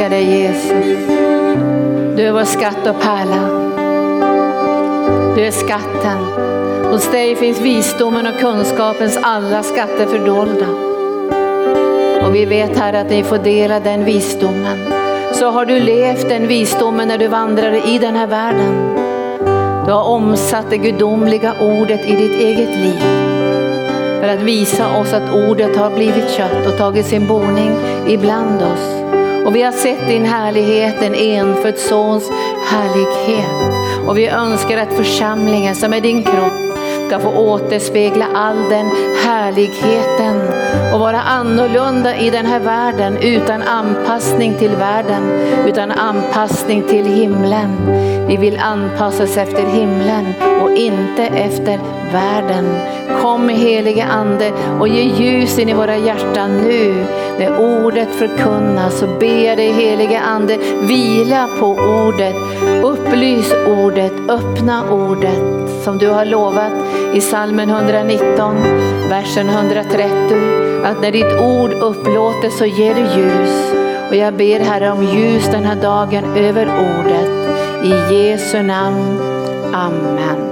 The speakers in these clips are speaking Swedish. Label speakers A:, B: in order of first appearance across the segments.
A: älskar dig Jesus. Du är vår skatt och pärla. Du är skatten. Hos dig finns visdomen och kunskapens alla skatter fördolda. Och vi vet här att ni får dela den visdomen. Så har du levt den visdomen när du vandrade i den här världen. Du har omsatt det gudomliga ordet i ditt eget liv. För att visa oss att ordet har blivit kött och tagit sin boning ibland oss. Och vi har sett din härlighet, en enfödd sons härlighet. Och vi önskar att församlingen som är din kropp ska få återspegla all den härligheten och vara annorlunda i den här världen utan anpassning till världen, utan anpassning till himlen. Vi vill anpassa oss efter himlen och inte efter världen. Kom helige ande och ge ljus in i våra hjärtan nu. När ordet förkunnas så ber jag dig helige ande vila på ordet. Upplys ordet, öppna ordet som du har lovat i salmen 119, versen 130. Att när ditt ord upplåter så ger du ljus. Och jag ber Herre om ljus den här dagen över ordet. I Jesu namn. Amen.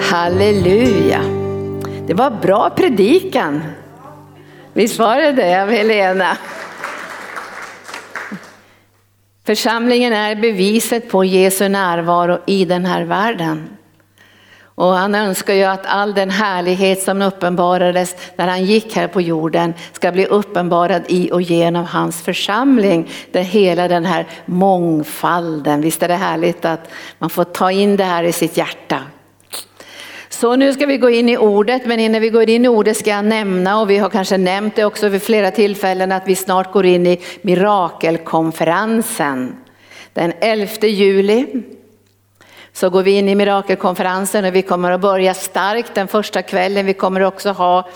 A: Halleluja. Det var bra predikan. Visst var det det Helena? Församlingen är beviset på Jesu närvaro i den här världen. Och han önskar ju att all den härlighet som uppenbarades när han gick här på jorden ska bli uppenbarad i och genom hans församling. Där hela den här mångfalden, visst är det härligt att man får ta in det här i sitt hjärta. Så nu ska vi gå in i ordet, men innan vi går in i ordet ska jag nämna, och vi har kanske nämnt det också vid flera tillfällen, att vi snart går in i mirakelkonferensen. Den 11 juli så går vi in i mirakelkonferensen och vi kommer att börja starkt den första kvällen. Vi kommer också ha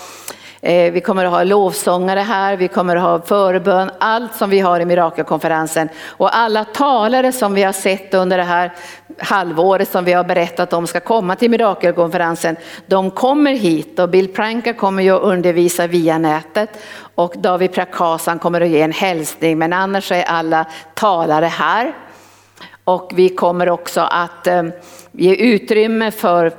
A: eh, vi kommer att ha lovsångare här, vi kommer att ha förbön, allt som vi har i mirakelkonferensen. Och alla talare som vi har sett under det här halvåret som vi har berättat om ska komma till mirakelkonferensen, de kommer hit och Bill Pranka kommer ju att undervisa via nätet och David Prakasan kommer att ge en hälsning men annars är alla talare här. Och vi kommer också att eh, ge utrymme för,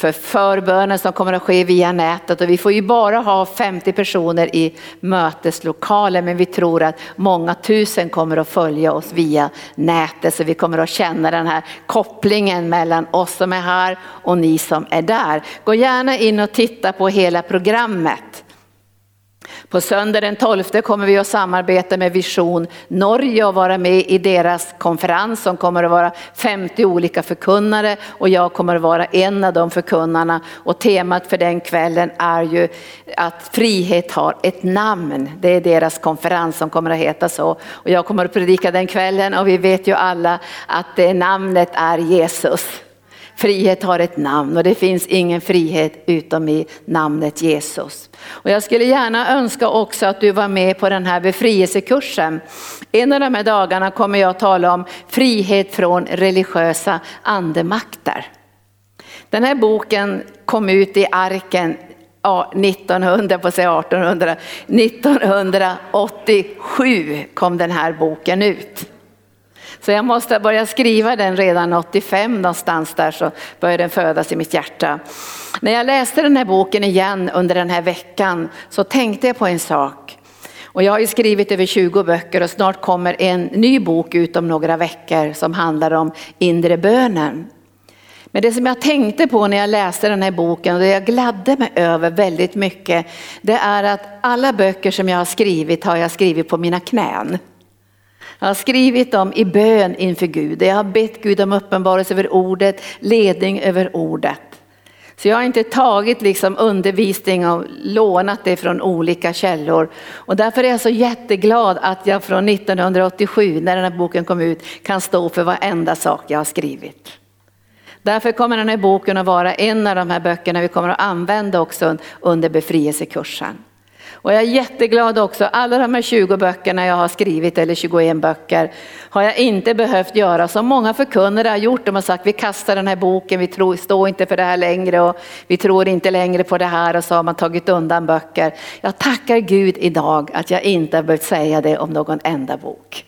A: för förbönen som kommer att ske via nätet. Och vi får ju bara ha 50 personer i möteslokalen men vi tror att många tusen kommer att följa oss via nätet. Så vi kommer att känna den här kopplingen mellan oss som är här och ni som är där. Gå gärna in och titta på hela programmet. På söndag den 12 kommer vi att samarbeta med Vision Norge och vara med i deras konferens som kommer att vara 50 olika förkunnare och jag kommer att vara en av de förkunnarna. Och temat för den kvällen är ju att frihet har ett namn. Det är deras konferens som kommer att heta så. Och jag kommer att predika den kvällen och vi vet ju alla att det namnet är Jesus. Frihet har ett namn och det finns ingen frihet utom i namnet Jesus. Och jag skulle gärna önska också att du var med på den här befrielsekursen. En av de här dagarna kommer jag att tala om frihet från religiösa andemakter. Den här boken kom ut i arken 1900, på sig 1800, 1987 kom den här boken ut. Så jag måste börja skriva den redan 85 någonstans där så började den födas i mitt hjärta. När jag läste den här boken igen under den här veckan så tänkte jag på en sak. Och jag har ju skrivit över 20 böcker och snart kommer en ny bok ut om några veckor som handlar om inre bönen. Men det som jag tänkte på när jag läste den här boken och det jag gladde mig över väldigt mycket, det är att alla böcker som jag har skrivit har jag skrivit på mina knän. Jag har skrivit dem i bön inför Gud. Jag har bett Gud om uppenbarelse över ordet, ledning över ordet. Så jag har inte tagit liksom undervisning och lånat det från olika källor. Och därför är jag så jätteglad att jag från 1987 när den här boken kom ut kan stå för varenda sak jag har skrivit. Därför kommer den här boken att vara en av de här böckerna vi kommer att använda också under befrielsekursen. Och jag är jätteglad också, alla de här 20 böckerna jag har skrivit, eller 21 böcker, har jag inte behövt göra som många förkunnare har gjort. De har sagt vi kastar den här boken, vi tror, står inte för det här längre och vi tror inte längre på det här och så har man tagit undan böcker. Jag tackar Gud idag att jag inte har behövt säga det om någon enda bok.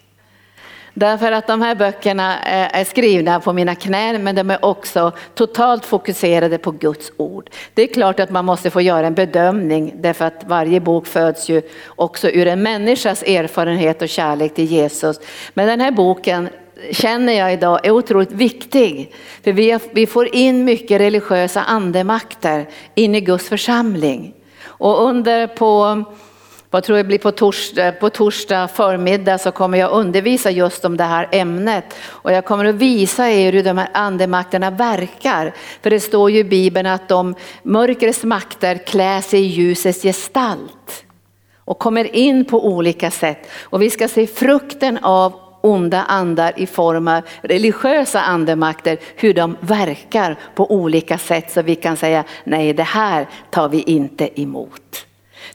A: Därför att de här böckerna eh, är skrivna på mina knän men de är också totalt fokuserade på Guds ord. Det är klart att man måste få göra en bedömning därför att varje bok föds ju också ur en människas erfarenhet och kärlek till Jesus. Men den här boken känner jag idag är otroligt viktig. För vi, vi får in mycket religiösa andemakter in i Guds församling. Och under på vad tror jag blir på torsdag, eh, på torsdag förmiddag så kommer jag undervisa just om det här ämnet. Och jag kommer att visa er hur de här andemakterna verkar. För det står ju i Bibeln att de mörkrets makter klär sig i ljusets gestalt. Och kommer in på olika sätt. Och vi ska se frukten av onda andar i form av religiösa andemakter, hur de verkar på olika sätt så vi kan säga nej det här tar vi inte emot.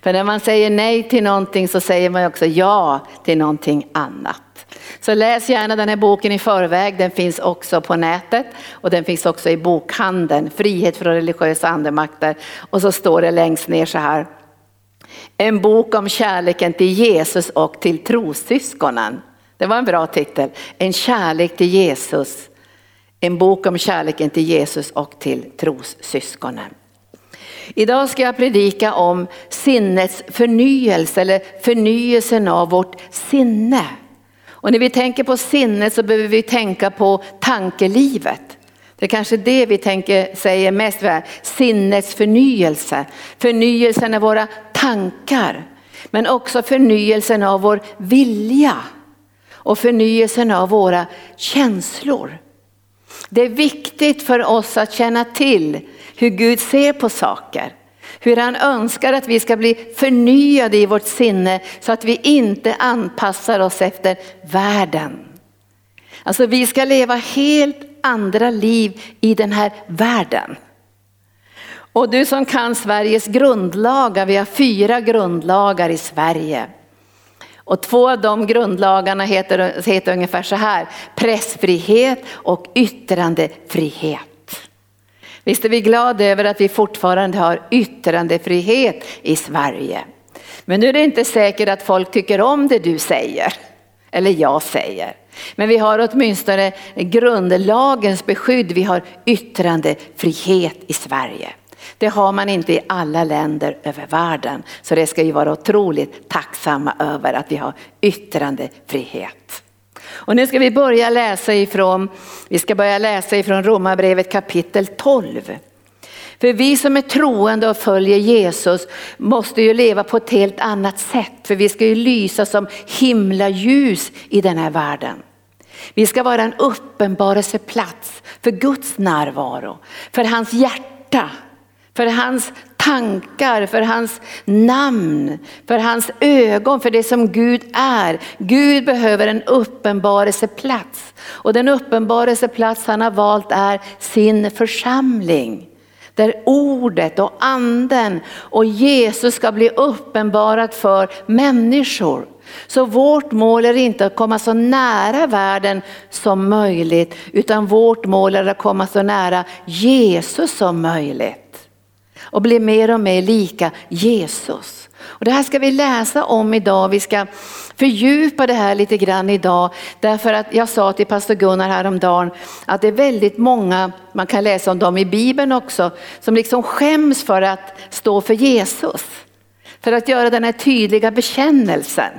A: För när man säger nej till någonting så säger man också ja till någonting annat. Så läs gärna den här boken i förväg, den finns också på nätet och den finns också i bokhandeln, Frihet från religiösa andemakter. Och så står det längst ner så här. En bok om kärleken till Jesus och till trossyskonen. Det var en bra titel. En kärlek till Jesus. En bok om kärleken till Jesus och till trossyskonen. Idag ska jag predika om sinnets förnyelse eller förnyelsen av vårt sinne. Och när vi tänker på sinnet så behöver vi tänka på tankelivet. Det är kanske det vi tänker, säger mest, sinnets förnyelse. Förnyelsen av våra tankar, men också förnyelsen av vår vilja och förnyelsen av våra känslor. Det är viktigt för oss att känna till hur Gud ser på saker. Hur han önskar att vi ska bli förnyade i vårt sinne så att vi inte anpassar oss efter världen. Alltså vi ska leva helt andra liv i den här världen. Och du som kan Sveriges grundlagar, vi har fyra grundlagar i Sverige. Och två av de grundlagarna heter, heter ungefär så här, pressfrihet och yttrandefrihet. Visst är vi glada över att vi fortfarande har yttrandefrihet i Sverige. Men nu är det inte säkert att folk tycker om det du säger, eller jag säger. Men vi har åtminstone grundlagens beskydd, vi har yttrandefrihet i Sverige. Det har man inte i alla länder över världen. Så det ska vi vara otroligt tacksamma över att vi har yttrandefrihet. Och nu ska vi börja läsa ifrån, vi ska börja läsa ifrån Romarbrevet kapitel 12. För vi som är troende och följer Jesus måste ju leva på ett helt annat sätt. För vi ska ju lysa som himlaljus i den här världen. Vi ska vara en uppenbarelseplats för Guds närvaro, för hans hjärta, för hans tankar, för hans namn, för hans ögon, för det som Gud är. Gud behöver en uppenbarelseplats och den uppenbarelseplats han har valt är sin församling. Där ordet och anden och Jesus ska bli uppenbarat för människor. Så vårt mål är inte att komma så nära världen som möjligt, utan vårt mål är att komma så nära Jesus som möjligt och bli mer och mer lika Jesus. Och det här ska vi läsa om idag, vi ska fördjupa det här lite grann idag. Därför att jag sa till pastor Gunnar häromdagen att det är väldigt många, man kan läsa om dem i Bibeln också, som liksom skäms för att stå för Jesus. För att göra den här tydliga bekännelsen.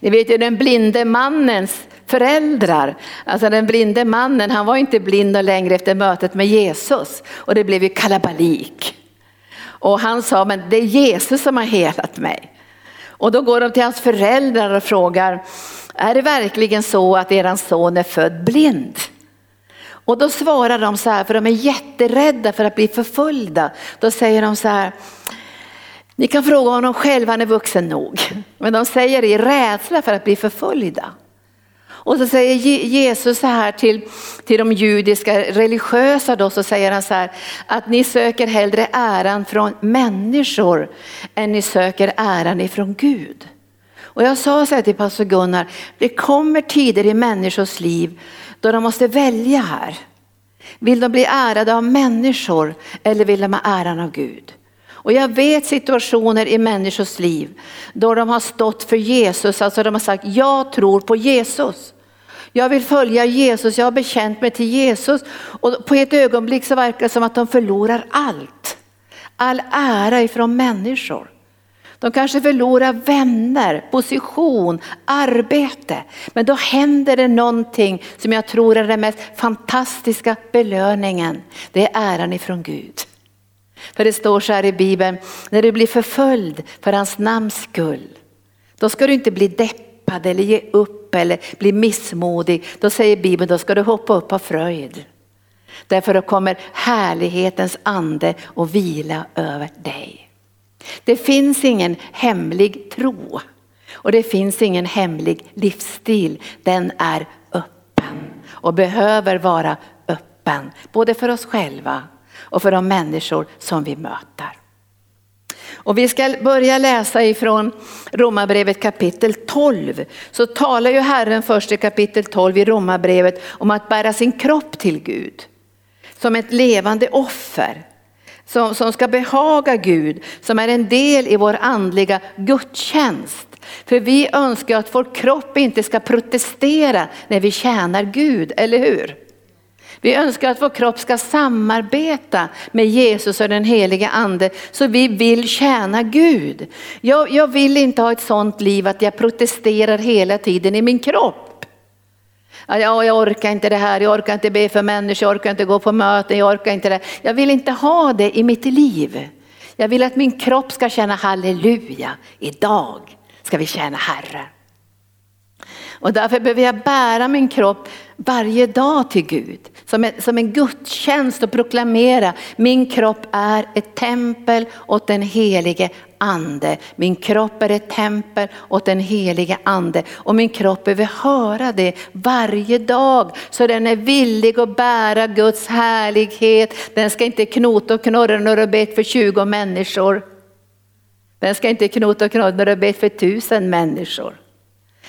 A: Ni vet ju den blinde mannens föräldrar. Alltså den blinde mannen, han var inte blind längre efter mötet med Jesus och det blev ju kalabalik. Och han sa, men det är Jesus som har helat mig. Och då går de till hans föräldrar och frågar, är det verkligen så att eran son är född blind? Och då svarar de så här, för de är jätterädda för att bli förföljda. Då säger de så här, ni kan fråga honom själv, han är vuxen nog. Men de säger det i rädsla för att bli förföljda. Och så säger Jesus så här till, till de judiska religiösa då, så säger han så här att ni söker hellre äran från människor än ni söker äran ifrån Gud. Och jag sa så här till pastor Gunnar, det kommer tider i människors liv då de måste välja här. Vill de bli ärade av människor eller vill de ha äran av Gud? Och jag vet situationer i människors liv då de har stått för Jesus, alltså de har sagt jag tror på Jesus. Jag vill följa Jesus, jag har bekänt mig till Jesus. Och på ett ögonblick så verkar det som att de förlorar allt. All ära ifrån människor. De kanske förlorar vänner, position, arbete. Men då händer det någonting som jag tror är den mest fantastiska belöningen. Det är äran ifrån Gud. För det står så här i Bibeln, när du blir förföljd för hans namns skull, då ska du inte bli deppad eller ge upp eller blir missmodig. Då säger Bibeln, då ska du hoppa upp av fröjd. Därför då kommer härlighetens ande och vila över dig. Det finns ingen hemlig tro och det finns ingen hemlig livsstil. Den är öppen och behöver vara öppen, både för oss själva och för de människor som vi möter. Och vi ska börja läsa ifrån Romarbrevet kapitel 12. Så talar ju Herren först i kapitel 12 i Romarbrevet om att bära sin kropp till Gud. Som ett levande offer. Som, som ska behaga Gud, som är en del i vår andliga gudstjänst. För vi önskar att vår kropp inte ska protestera när vi tjänar Gud, eller hur? Vi önskar att vår kropp ska samarbeta med Jesus och den heliga ande så vi vill tjäna Gud. Jag, jag vill inte ha ett sånt liv att jag protesterar hela tiden i min kropp. Ja, jag orkar inte det här, jag orkar inte be för människor, jag orkar inte gå på möten, jag orkar inte det. Jag vill inte ha det i mitt liv. Jag vill att min kropp ska känna halleluja, idag ska vi tjäna Herren. Och därför behöver jag bära min kropp varje dag till Gud. Som en, som en gudstjänst och proklamera min kropp är ett tempel åt den helige ande. Min kropp är ett tempel åt den helige ande. Och min kropp behöver höra det varje dag. Så den är villig att bära Guds härlighet. Den ska inte knota och knorra när du bett för 20 människor. Den ska inte knota och knorra när du bett för tusen människor.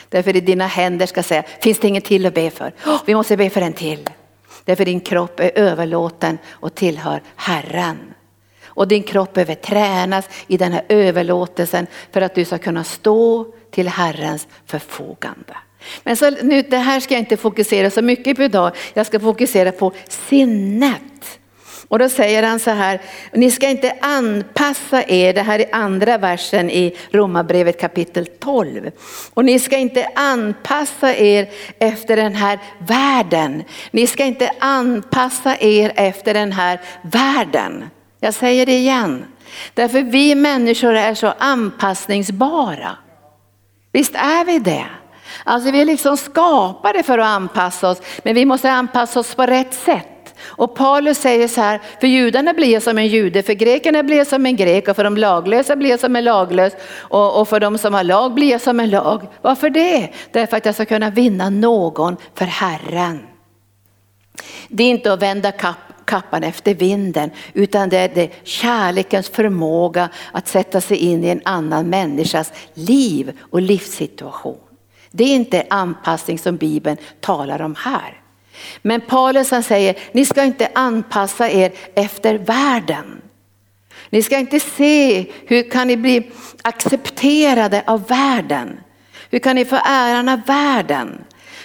A: Därför i dina händer ska säga, finns det ingen till att be för? Oh, vi måste be för en till. Därför din kropp är överlåten och tillhör Herren. Och din kropp behöver tränas i den här överlåtelsen för att du ska kunna stå till Herrens förfogande. Men så nu, det här ska jag inte fokusera så mycket på idag. Jag ska fokusera på sinnet. Och då säger han så här, ni ska inte anpassa er, det här är andra versen i Romarbrevet kapitel 12. Och ni ska inte anpassa er efter den här världen. Ni ska inte anpassa er efter den här världen. Jag säger det igen. Därför vi människor är så anpassningsbara. Visst är vi det? Alltså vi är liksom skapade för att anpassa oss, men vi måste anpassa oss på rätt sätt. Och Paulus säger så här, för judarna blir jag som en jude, för grekerna blir jag som en grek och för de laglösa blir jag som en laglös och, och för de som har lag blir jag som en lag. Varför det? Därför att jag ska kunna vinna någon för Herren. Det är inte att vända kapp kappan efter vinden, utan det är det kärlekens förmåga att sätta sig in i en annan människas liv och livssituation. Det är inte anpassning som Bibeln talar om här. Men Paulus han säger, ni ska inte anpassa er efter världen. Ni ska inte se hur kan ni bli accepterade av världen. Hur kan ni få äran av världen?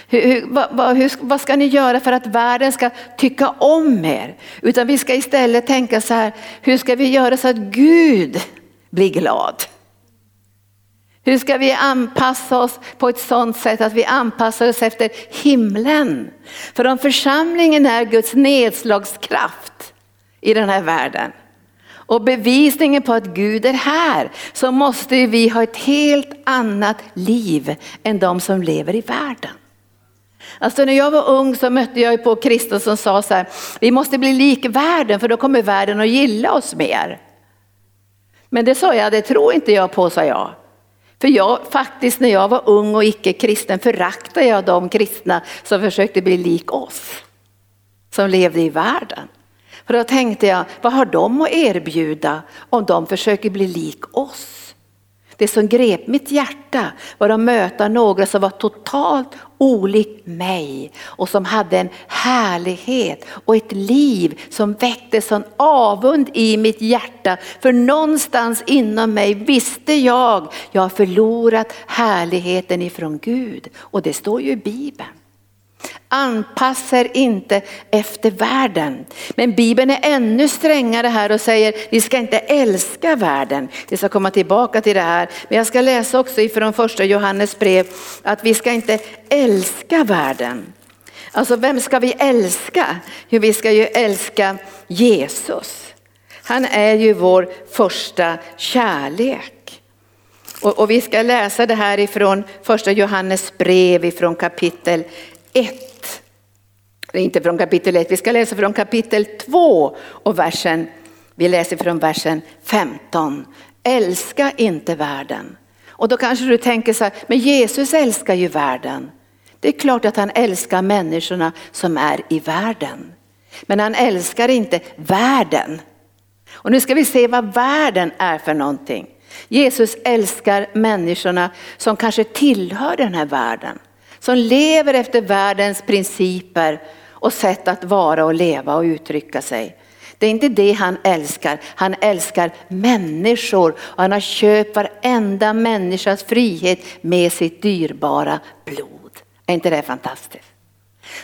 A: Hur, hur, vad, hur, vad, ska ni göra för att världen ska tycka om er? Utan vi ska istället tänka så här, hur ska vi göra så att Gud blir glad? Hur ska vi anpassa oss på ett sådant sätt att vi anpassar oss efter himlen? För om församlingen är Guds nedslagskraft i den här världen och bevisningen på att Gud är här så måste vi ha ett helt annat liv än de som lever i världen. Alltså när jag var ung så mötte jag på Kristus som sa så här, vi måste bli lik världen för då kommer världen att gilla oss mer. Men det sa jag, det tror inte jag på, sa jag. För jag faktiskt när jag var ung och icke-kristen föraktade jag de kristna som försökte bli lik oss. Som levde i världen. För då tänkte jag, vad har de att erbjuda om de försöker bli lik oss? Det som grep mitt hjärta var att möta några som var totalt olik mig och som hade en härlighet och ett liv som väckte sån avund i mitt hjärta. För någonstans inom mig visste jag, jag har förlorat härligheten ifrån Gud. Och det står ju i Bibeln. Anpassa er inte efter världen. Men Bibeln är ännu strängare här och säger ni ska inte älska världen. Vi ska komma tillbaka till det här. Men jag ska läsa också ifrån första Johannes brev att vi ska inte älska världen. Alltså vem ska vi älska? Jo, vi ska ju älska Jesus. Han är ju vår första kärlek. Och, och vi ska läsa det här ifrån första Johannes brev ifrån kapitel 1 inte från kapitel 1, vi ska läsa från kapitel 2 och versen, vi läser från versen 15. Älska inte världen. Och då kanske du tänker så här, men Jesus älskar ju världen. Det är klart att han älskar människorna som är i världen. Men han älskar inte världen. Och nu ska vi se vad världen är för någonting. Jesus älskar människorna som kanske tillhör den här världen. Som lever efter världens principer och sätt att vara och leva och uttrycka sig. Det är inte det han älskar, han älskar människor och han har köpt varenda människas frihet med sitt dyrbara blod. Är inte det fantastiskt?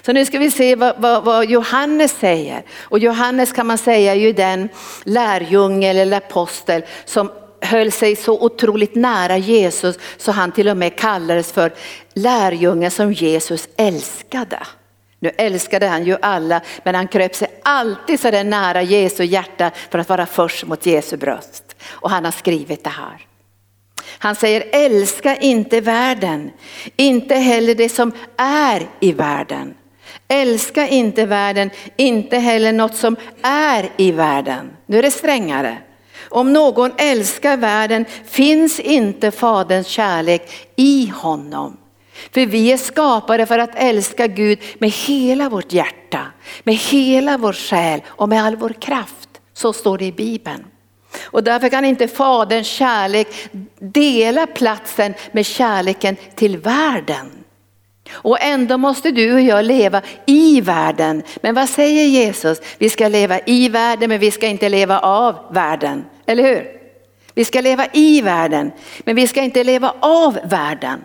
A: Så nu ska vi se vad, vad, vad, Johannes säger. Och Johannes kan man säga är ju den lärjunge eller apostel som höll sig så otroligt nära Jesus så han till och med kallades för lärjungen som Jesus älskade. Nu älskade han ju alla, men han kröp sig alltid så där nära Jesu hjärta för att vara först mot Jesu bröst. Och han har skrivit det här. Han säger älska inte världen, inte heller det som är i världen. Älska inte världen, inte heller något som är i världen. Nu är det strängare. Om någon älskar världen finns inte faderns kärlek i honom. För vi är skapade för att älska Gud med hela vårt hjärta, med hela vår själ och med all vår kraft. Så står det i Bibeln. Och därför kan inte faderns kärlek dela platsen med kärleken till världen. Och ändå måste du och jag leva i världen. Men vad säger Jesus? Vi ska leva i världen men vi ska inte leva av världen. Eller hur? Vi ska leva i världen men vi ska inte leva av världen.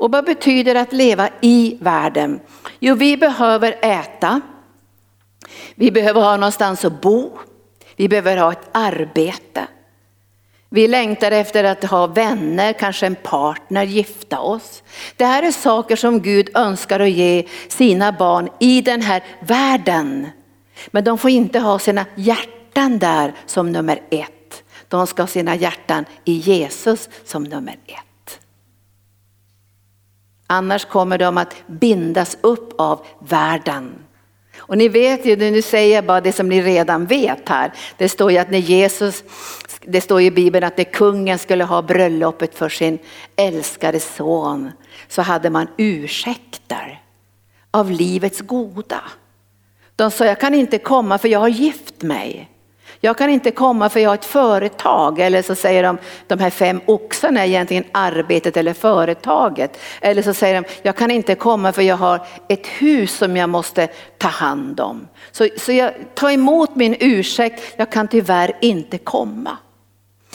A: Och vad betyder att leva i världen? Jo, vi behöver äta. Vi behöver ha någonstans att bo. Vi behöver ha ett arbete. Vi längtar efter att ha vänner, kanske en partner, gifta oss. Det här är saker som Gud önskar att ge sina barn i den här världen. Men de får inte ha sina hjärtan där som nummer ett. De ska ha sina hjärtan i Jesus som nummer ett. Annars kommer de att bindas upp av världen. Och ni vet ju, nu säger jag bara det som ni redan vet här. Det står ju att när Jesus, det står i Bibeln att när kungen skulle ha bröllopet för sin älskade son så hade man ursäkter av livets goda. De sa, jag kan inte komma för jag har gift mig. Jag kan inte komma för jag har ett företag. Eller så säger de, de här fem oxarna är egentligen arbetet eller företaget. Eller så säger de, jag kan inte komma för jag har ett hus som jag måste ta hand om. Så, så jag tar emot min ursäkt, jag kan tyvärr inte komma.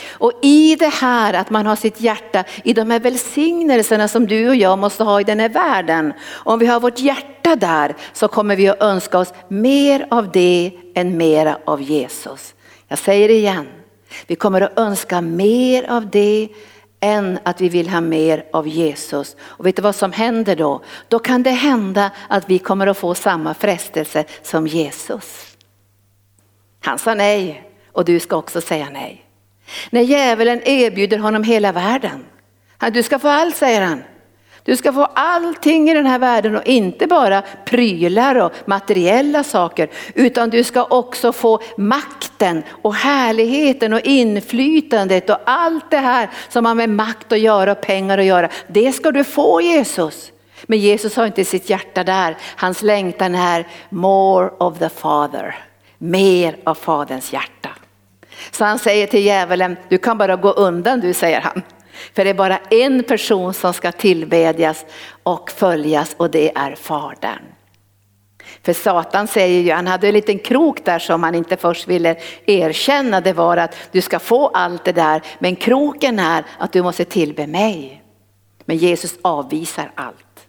A: Och i det här att man har sitt hjärta i de här välsignelserna som du och jag måste ha i den här världen. Om vi har vårt hjärta där så kommer vi att önska oss mer av det än mera av Jesus. Jag säger det igen, vi kommer att önska mer av det än att vi vill ha mer av Jesus. Och vet du vad som händer då? Då kan det hända att vi kommer att få samma frestelse som Jesus. Han sa nej och du ska också säga nej. När djävulen erbjuder honom hela världen. Du ska få allt säger han. Du ska få allting i den här världen och inte bara prylar och materiella saker utan du ska också få makten och härligheten och inflytandet och allt det här som har med makt att göra och pengar att göra. Det ska du få Jesus. Men Jesus har inte sitt hjärta där. Hans längtan är more of the father. Mer av faderns hjärta. Så han säger till djävulen, du kan bara gå undan du säger han. För det är bara en person som ska tillbedjas och följas och det är Fadern. För Satan säger ju, han hade en liten krok där som han inte först ville erkänna, det var att du ska få allt det där, men kroken är att du måste tillbe mig. Men Jesus avvisar allt.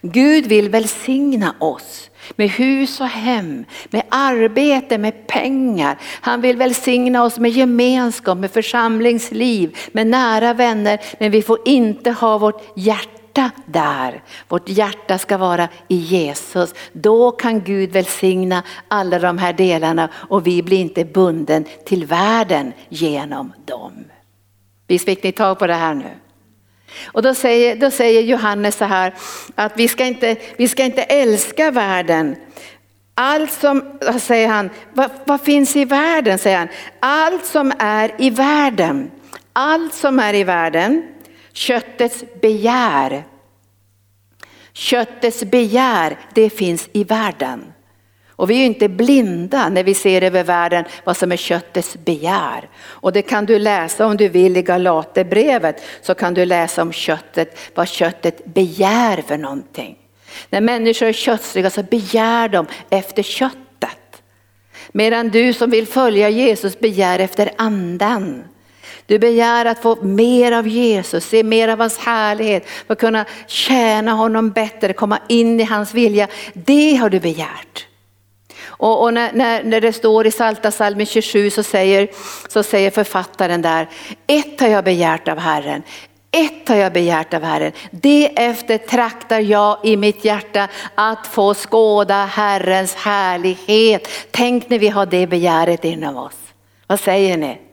A: Gud vill välsigna oss med hus och hem, med arbete, med pengar. Han vill välsigna oss med gemenskap, med församlingsliv, med nära vänner. Men vi får inte ha vårt hjärta där. Vårt hjärta ska vara i Jesus. Då kan Gud välsigna alla de här delarna och vi blir inte bunden till världen genom dem. Visst fick ni tag på det här nu? Och då säger, då säger Johannes så här att vi ska, inte, vi ska inte älska världen. Allt som, säger han, vad, vad finns i världen? säger han. Allt som är i världen, allt som är i världen, köttets begär. Köttets begär, det finns i världen. Och vi är ju inte blinda när vi ser över världen vad som är köttets begär. Och det kan du läsa om du vill i Galaterbrevet så kan du läsa om köttet, vad köttet begär för någonting. När människor är kötsliga så begär de efter köttet. Medan du som vill följa Jesus begär efter anden. Du begär att få mer av Jesus, se mer av hans härlighet, för att kunna tjäna honom bättre, komma in i hans vilja. Det har du begärt. Och, och när, när, när, det står i Salta salmen 27 så säger, så säger författaren där, ett har jag begärt av Herren, ett har jag begärt av Herren, det eftertraktar jag i mitt hjärta att få skåda Herrens härlighet. Tänk när vi har det begäret inom oss. Vad säger ni?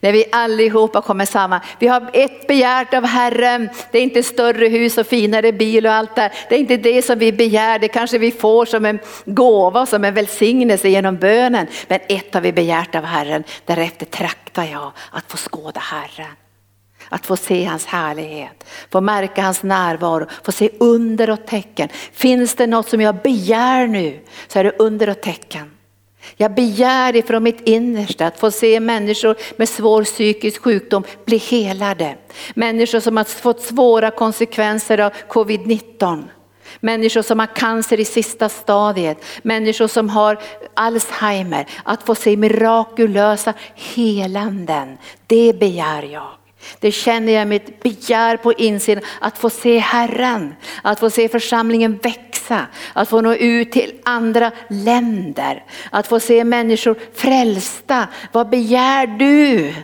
A: När vi allihopa kommer samman. Vi har ett begärt av Herren. Det är inte större hus och finare bil och allt det Det är inte det som vi begär. Det kanske vi får som en gåva, som en välsignelse genom bönen. Men ett har vi begärt av Herren. Därefter traktar jag att få skåda Herren. Att få se hans härlighet, få märka hans närvaro, få se under och tecken. Finns det något som jag begär nu så är det under och tecken. Jag begär ifrån mitt innersta att få se människor med svår psykisk sjukdom bli helade. Människor som har fått svåra konsekvenser av covid-19. Människor som har cancer i sista stadiet, människor som har Alzheimer. Att få se mirakulösa helanden, det begär jag. Det känner jag mitt begär på insidan, att få se Herren, att få se församlingen växa, att få nå ut till andra länder, att få se människor frälsta. Vad begär du?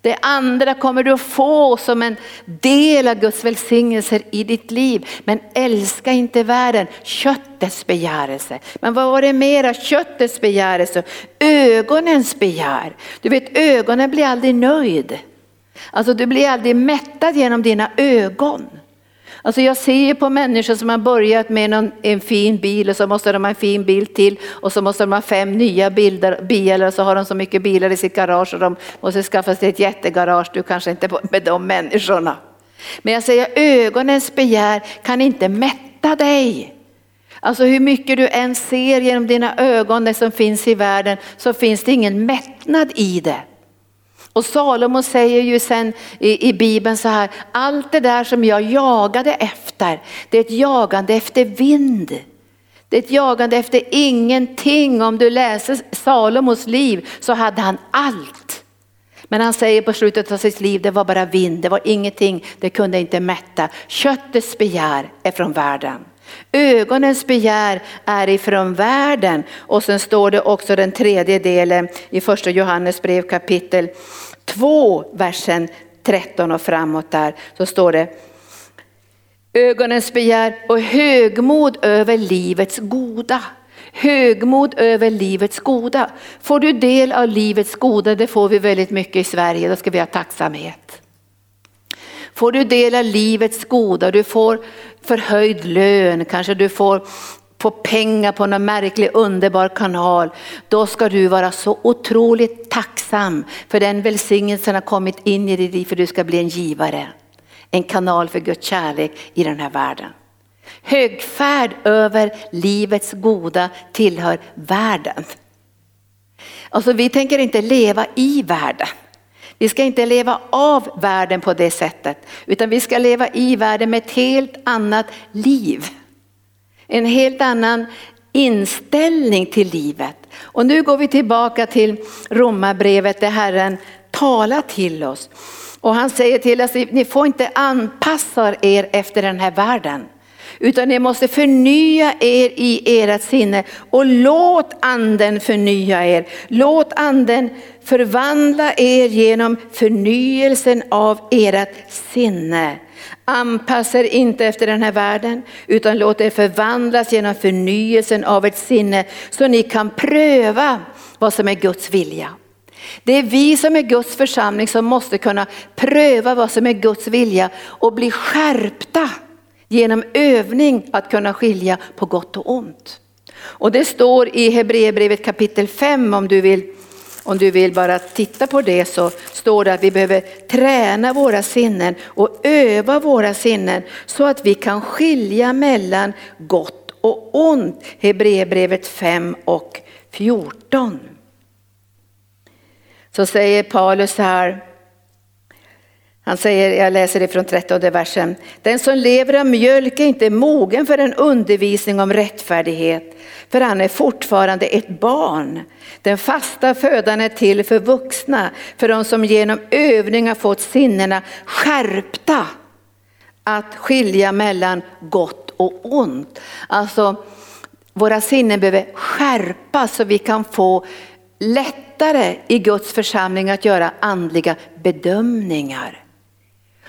A: Det andra kommer du att få som en del av Guds välsignelser i ditt liv. Men älska inte världen, köttets begärelse. Men vad var det mera? Köttets begärelse, ögonens begär. Du vet ögonen blir aldrig nöjd. Alltså du blir aldrig mättad genom dina ögon. Alltså jag ser på människor som har börjat med någon, en fin bil och så måste de ha en fin bil till och så måste de ha fem nya bilder, bilar och så har de så mycket bilar i sitt garage och de måste skaffa sig ett jättegarage. Du kanske inte med de människorna. Men jag säger ögonens begär kan inte mätta dig. Alltså hur mycket du än ser genom dina ögon det som finns i världen så finns det ingen mättnad i det. Och Salomo säger ju sen i, i Bibeln så här, allt det där som jag jagade efter, det är ett jagande efter vind. Det är ett jagande efter ingenting. Om du läser Salomos liv så hade han allt. Men han säger på slutet av sitt liv, det var bara vind, det var ingenting, det kunde inte mätta. Köttets begär är från världen. Ögonens begär är ifrån världen. Och sen står det också den tredje delen i första Johannes brev kapitel 2, versen 13 och framåt där. Så står det ögonens begär och högmod över livets goda. Högmod över livets goda. Får du del av livets goda, det får vi väldigt mycket i Sverige, då ska vi ha tacksamhet. Får du del av livets goda, du får förhöjd lön, kanske du får få pengar på någon märklig underbar kanal, då ska du vara så otroligt tacksam för den välsignelsen har kommit in i ditt liv för du ska bli en givare. En kanal för Guds kärlek i den här världen. Högfärd över livets goda tillhör världen. Alltså vi tänker inte leva i världen. Vi ska inte leva av världen på det sättet, utan vi ska leva i världen med ett helt annat liv. En helt annan inställning till livet. Och nu går vi tillbaka till Romarbrevet där Herren talar till oss. Och han säger till oss, ni får inte anpassa er efter den här världen. Utan ni måste förnya er i ert sinne och låt anden förnya er. Låt anden förvandla er genom förnyelsen av ert sinne. Anpassa er inte efter den här världen utan låt er förvandlas genom förnyelsen av ert sinne så ni kan pröva vad som är Guds vilja. Det är vi som är Guds församling som måste kunna pröva vad som är Guds vilja och bli skärpta genom övning att kunna skilja på gott och ont. Och det står i Hebreerbrevet kapitel 5 om du vill om du vill bara titta på det så står det att vi behöver träna våra sinnen och öva våra sinnen så att vi kan skilja mellan gott och ont. Hebreerbrevet 5 och 14. Så säger Paulus här, han säger, jag läser ifrån 13 versen. Den som lever av mjölk är inte mogen för en undervisning om rättfärdighet, för han är fortfarande ett barn. Den fasta födan är till för vuxna, för de som genom övning har fått sinnena skärpta att skilja mellan gott och ont. Alltså, våra sinnen behöver skärpas så vi kan få lättare i Guds församling att göra andliga bedömningar.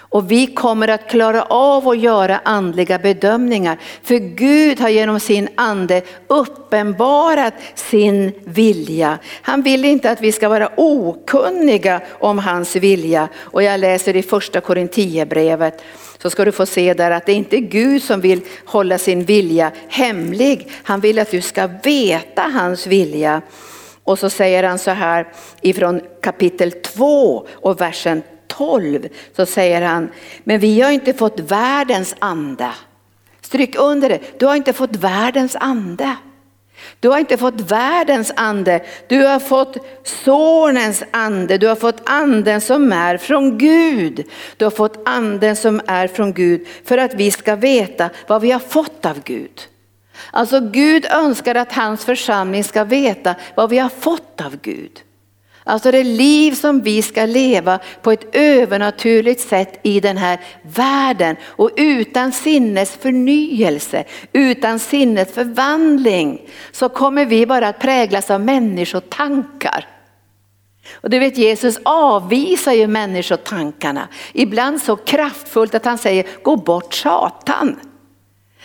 A: Och vi kommer att klara av att göra andliga bedömningar. För Gud har genom sin ande uppenbarat sin vilja. Han vill inte att vi ska vara okunniga om hans vilja. Och jag läser i första Korinthierbrevet. så ska du få se där att det är inte Gud som vill hålla sin vilja hemlig. Han vill att du ska veta hans vilja. Och så säger han så här ifrån kapitel 2 och versen 12 så säger han, men vi har inte fått världens ande. Stryk under det, du har inte fått världens ande. Du har inte fått världens ande, du har fått sonens ande, du har fått anden som är från Gud. Du har fått anden som är från Gud för att vi ska veta vad vi har fått av Gud. Alltså Gud önskar att hans församling ska veta vad vi har fått av Gud. Alltså det liv som vi ska leva på ett övernaturligt sätt i den här världen och utan sinnes förnyelse, utan sinnes förvandling så kommer vi bara att präglas av människotankar. Och du vet Jesus avvisar ju människotankarna, ibland så kraftfullt att han säger gå bort Satan.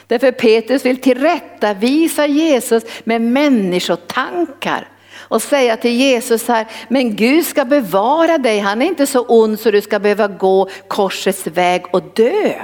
A: Därför Petrus vill tillrättavisa Jesus med människotankar och säga till Jesus här, men Gud ska bevara dig, han är inte så ond så du ska behöva gå korsets väg och dö.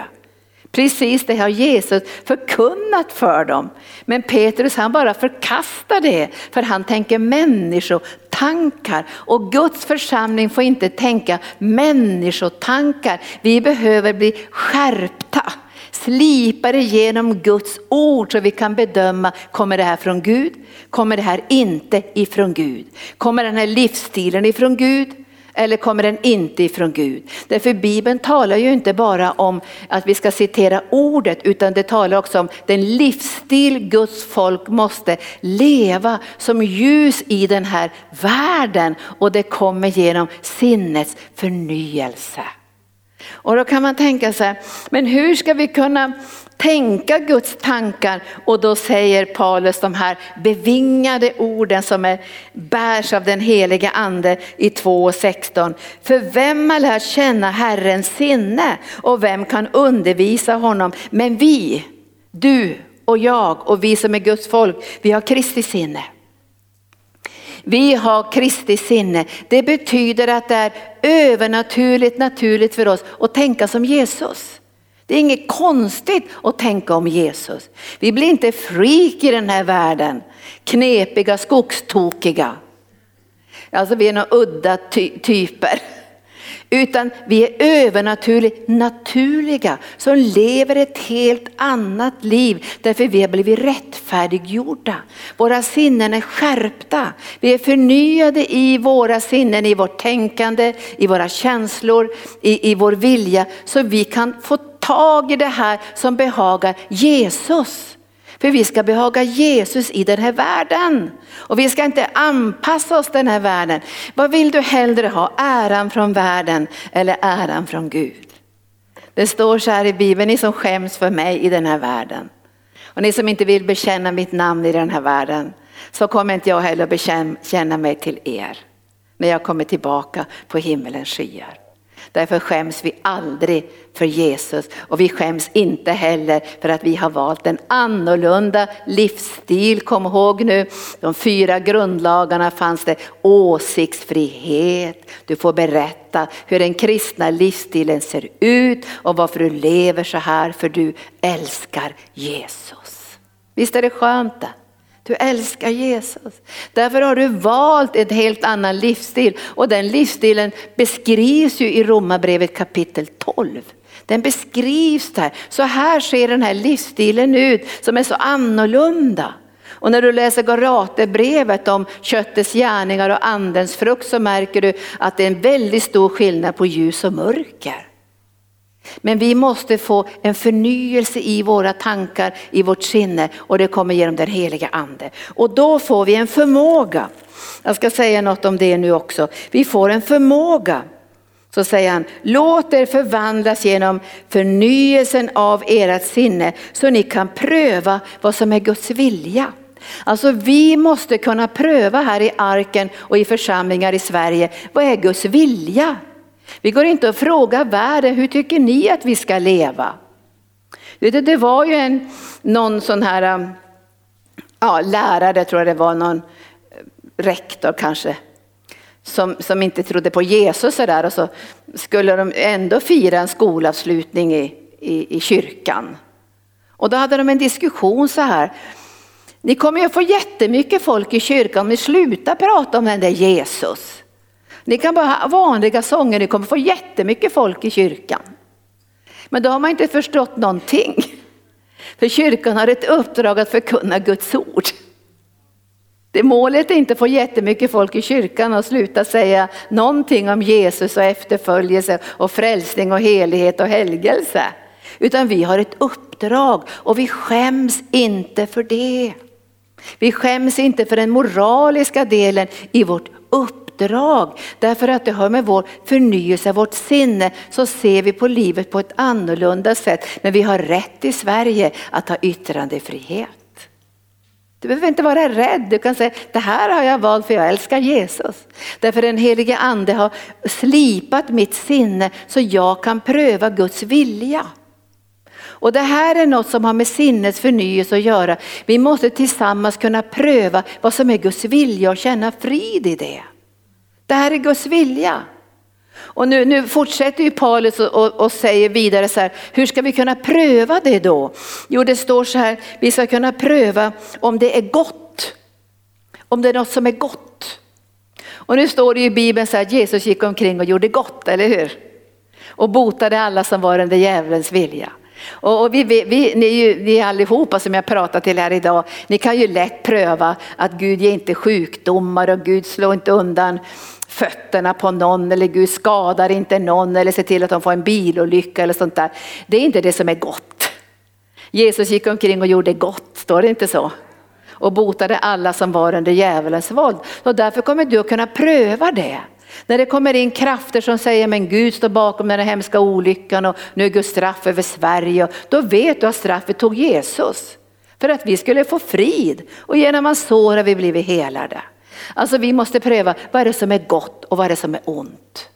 A: Precis det har Jesus förkunnat för dem. Men Petrus han bara förkastar det för han tänker människotankar och Guds församling får inte tänka människotankar. Vi behöver bli skärpta slipar igenom Guds ord så vi kan bedöma, kommer det här från Gud? Kommer det här inte ifrån Gud? Kommer den här livsstilen ifrån Gud? Eller kommer den inte ifrån Gud? Därför Bibeln talar ju inte bara om att vi ska citera ordet utan det talar också om den livsstil Guds folk måste leva som ljus i den här världen och det kommer genom sinnets förnyelse. Och då kan man tänka sig, men hur ska vi kunna tänka Guds tankar? Och då säger Paulus de här bevingade orden som är, bärs av den heliga ande i 2.16. För vem har lärt känna Herrens sinne och vem kan undervisa honom? Men vi, du och jag och vi som är Guds folk, vi har Kristi sinne. Vi har Kristi sinne. Det betyder att det är övernaturligt naturligt för oss att tänka som Jesus. Det är inget konstigt att tänka om Jesus. Vi blir inte freak i den här världen, knepiga, skogstokiga. Alltså vi är några udda ty typer. Utan vi är övernaturligt naturliga som lever ett helt annat liv därför vi har blivit rättfärdiggjorda. Våra sinnen är skärpta. Vi är förnyade i våra sinnen, i vårt tänkande, i våra känslor, i, i vår vilja så vi kan få tag i det här som behagar Jesus. För vi ska behaga Jesus i den här världen. Och vi ska inte anpassa oss den här världen. Vad vill du hellre ha? Äran från världen eller äran från Gud? Det står så här i Bibeln, ni som skäms för mig i den här världen. Och ni som inte vill bekänna mitt namn i den här världen. Så kommer inte jag heller bekänna mig till er. När jag kommer tillbaka på himmelens skyar. Därför skäms vi aldrig för Jesus och vi skäms inte heller för att vi har valt en annorlunda livsstil. Kom ihåg nu, de fyra grundlagarna fanns det åsiktsfrihet. Du får berätta hur den kristna livsstilen ser ut och varför du lever så här för du älskar Jesus. Visst är det skönt det? Du älskar Jesus. Därför har du valt en helt annan livsstil och den livsstilen beskrivs ju i Romarbrevet kapitel 12. Den beskrivs där. Så här ser den här livsstilen ut som är så annorlunda. Och när du läser Galaterbrevet om köttets gärningar och andens frukt så märker du att det är en väldigt stor skillnad på ljus och mörker. Men vi måste få en förnyelse i våra tankar, i vårt sinne och det kommer genom den heliga ande. Och då får vi en förmåga. Jag ska säga något om det nu också. Vi får en förmåga. Så säger han, låt er förvandlas genom förnyelsen av ert sinne så ni kan pröva vad som är Guds vilja. Alltså vi måste kunna pröva här i arken och i församlingar i Sverige, vad är Guds vilja? Vi går inte och frågar världen, hur tycker ni att vi ska leva? Det var ju en, någon sån här um, ja, lärare, tror jag det var, någon eh, rektor kanske, som, som inte trodde på Jesus sådär och så skulle de ändå fira en skolavslutning i, i, i kyrkan. Och då hade de en diskussion så här, ni kommer ju få jättemycket folk i kyrkan om ni slutar prata om den där Jesus. Ni kan bara ha vanliga sånger, ni kommer få jättemycket folk i kyrkan. Men då har man inte förstått någonting. För kyrkan har ett uppdrag att förkunna Guds ord. Det målet är inte att få jättemycket folk i kyrkan och sluta säga någonting om Jesus och efterföljelse och frälsning och helighet och helgelse. Utan vi har ett uppdrag och vi skäms inte för det. Vi skäms inte för den moraliska delen i vårt uppdrag uppdrag. Därför att det har med vår förnyelse, vårt sinne, så ser vi på livet på ett annorlunda sätt. Men vi har rätt i Sverige att ha yttrandefrihet. Du behöver inte vara rädd, du kan säga det här har jag valt för jag älskar Jesus. Därför den helige ande har slipat mitt sinne så jag kan pröva Guds vilja. Och det här är något som har med sinnets förnyelse att göra. Vi måste tillsammans kunna pröva vad som är Guds vilja och känna frid i det. Det här är Guds vilja. Och nu, nu fortsätter ju Paulus och, och, och, säger vidare så här, hur ska vi kunna pröva det då? Jo det står så här, vi ska kunna pröva om det är gott. Om det är något som är gott. Och nu står det i Bibeln så här Jesus gick omkring och gjorde gott, eller hur? Och botade alla som var under djävulens vilja. Och vi, vi, ni, ju, ni allihopa som jag pratar till här idag, ni kan ju lätt pröva att Gud ger inte sjukdomar och Gud slår inte undan fötterna på någon eller Gud skadar inte någon eller ser till att de får en bilolycka eller sånt där. Det är inte det som är gott. Jesus gick omkring och gjorde gott, står det inte så? Och botade alla som var under djävulens våld. Och därför kommer du att kunna pröva det. När det kommer in krafter som säger men Gud står bakom den här hemska olyckan och nu är Guds straff över Sverige. Då vet du att straffet tog Jesus. För att vi skulle få frid och genom hans sår har vi blivit helade. Alltså vi måste pröva vad är det som är gott och vad är det som är ont.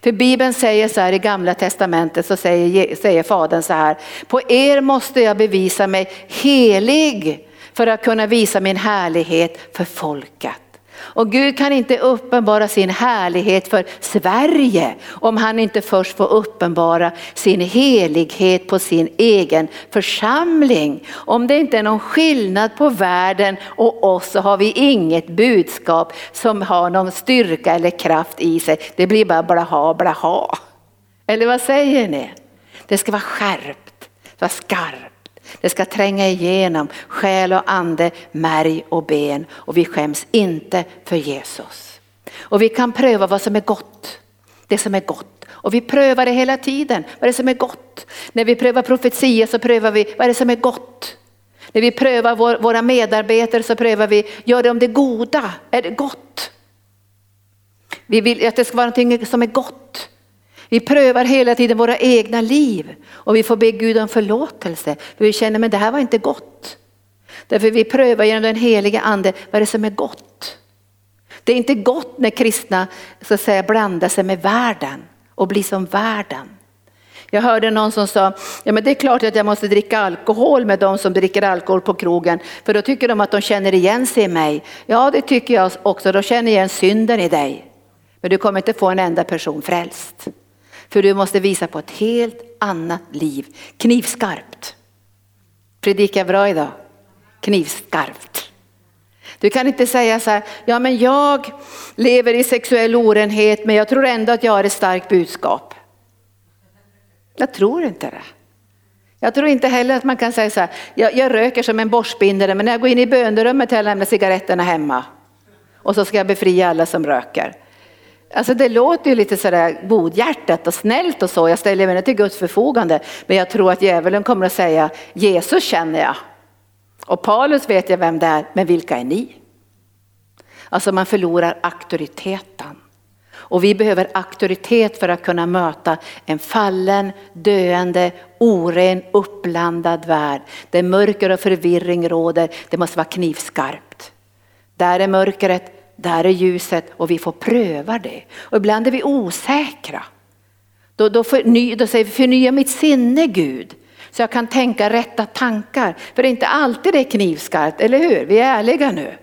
A: För Bibeln säger så här i gamla testamentet så säger, säger Fadern så här, på er måste jag bevisa mig helig för att kunna visa min härlighet för folket. Och Gud kan inte uppenbara sin härlighet för Sverige om han inte först får uppenbara sin helighet på sin egen församling. Om det inte är någon skillnad på världen och oss så har vi inget budskap som har någon styrka eller kraft i sig. Det blir bara blaha blaha. Eller vad säger ni? Det ska vara skärpt, vara skarpt. Det ska tränga igenom själ och ande, märg och ben och vi skäms inte för Jesus. Och vi kan pröva vad som är gott, det som är gott. Och vi prövar det hela tiden, vad är det som är gott? När vi prövar profetia så prövar vi, vad är det som är gott? När vi prövar vår, våra medarbetare så prövar vi, gör de det goda, är det gott? Vi vill att det ska vara någonting som är gott. Vi prövar hela tiden våra egna liv och vi får be Gud om förlåtelse. För vi känner att det här var inte gott. Därför vi prövar genom den heliga ande vad är det som är gott. Det är inte gott när kristna så att säga, blandar sig med världen och blir som världen. Jag hörde någon som sa, ja men det är klart att jag måste dricka alkohol med de som dricker alkohol på krogen, för då tycker de att de känner igen sig i mig. Ja det tycker jag också, de känner igen synden i dig. Men du kommer inte få en enda person frälst. För du måste visa på ett helt annat liv, knivskarpt. Predikar bra idag, knivskarpt. Du kan inte säga så här, ja men jag lever i sexuell orenhet men jag tror ändå att jag har ett starkt budskap. Jag tror inte det. Jag tror inte heller att man kan säga så här, jag, jag röker som en borstbindare men när jag går in i bönerummet jag lämnat cigaretterna hemma. Och så ska jag befria alla som röker. Alltså det låter ju lite sådär godhjärtat och snällt och så, jag ställer mig till Guds förfogande. Men jag tror att djävulen kommer att säga, Jesus känner jag. Och Paulus vet jag vem det är, men vilka är ni? Alltså man förlorar auktoriteten. Och vi behöver auktoritet för att kunna möta en fallen, döende, oren, uppblandad värld. Där mörker och förvirring råder, det måste vara knivskarpt. Där är mörkret, där är ljuset och vi får pröva det. Och ibland är vi osäkra. Då, då, förny, då säger vi förnya mitt sinne Gud. Så jag kan tänka rätta tankar. För det är inte alltid det är knivskarpt, eller hur? Vi är ärliga nu.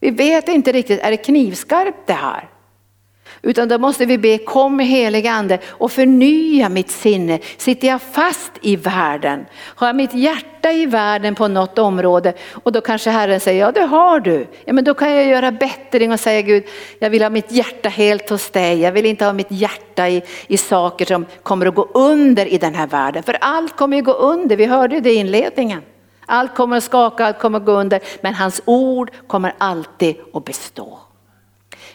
A: Vi vet inte riktigt, är det knivskarpt det här? Utan då måste vi be, kom helige ande och förnya mitt sinne. Sitter jag fast i världen? Har jag mitt hjärta i världen på något område? Och då kanske Herren säger, ja det har du. Ja men då kan jag göra bättring och säga Gud, jag vill ha mitt hjärta helt hos dig. Jag vill inte ha mitt hjärta i, i saker som kommer att gå under i den här världen. För allt kommer ju gå under, vi hörde det i inledningen. Allt kommer att skaka, allt kommer att gå under, men hans ord kommer alltid att bestå.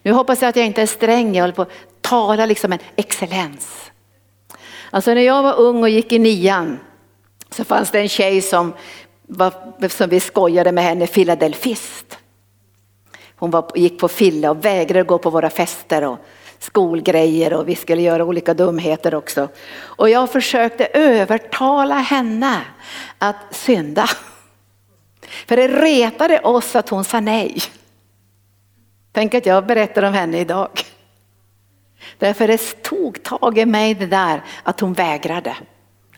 A: Nu hoppas jag att jag inte är sträng, jag håller på att tala liksom en excellens. Alltså när jag var ung och gick i nian så fanns det en tjej som, var, som vi skojade med henne, filadelfist. Hon var, gick på filla och vägrade gå på våra fester och skolgrejer och vi skulle göra olika dumheter också. Och jag försökte övertala henne att synda. För det retade oss att hon sa nej. Tänk att jag berättar om henne idag. Därför det tog tag i mig det där att hon vägrade.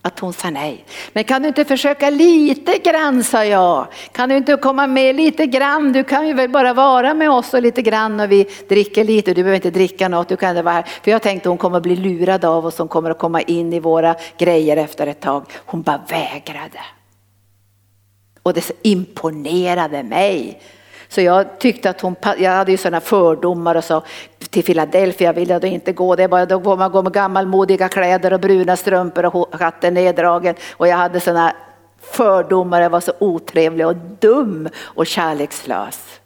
A: Att hon sa nej. Men kan du inte försöka lite grann sa jag. Kan du inte komma med lite grann? Du kan ju väl bara vara med oss och lite grann och vi dricker lite. Du behöver inte dricka något. Du kan vara här. För jag tänkte hon kommer bli lurad av oss. Hon kommer att komma in i våra grejer efter ett tag. Hon bara vägrade. Och det imponerade mig. Så jag tyckte att hon, jag hade ju sådana fördomar och sa till Philadelphia vill jag då inte gå. Det är bara då får man gå med gammalmodiga kläder och bruna strumpor och hatten neddragen. Och jag hade sådana fördomar, jag var så otrevlig och dum och kärlekslös.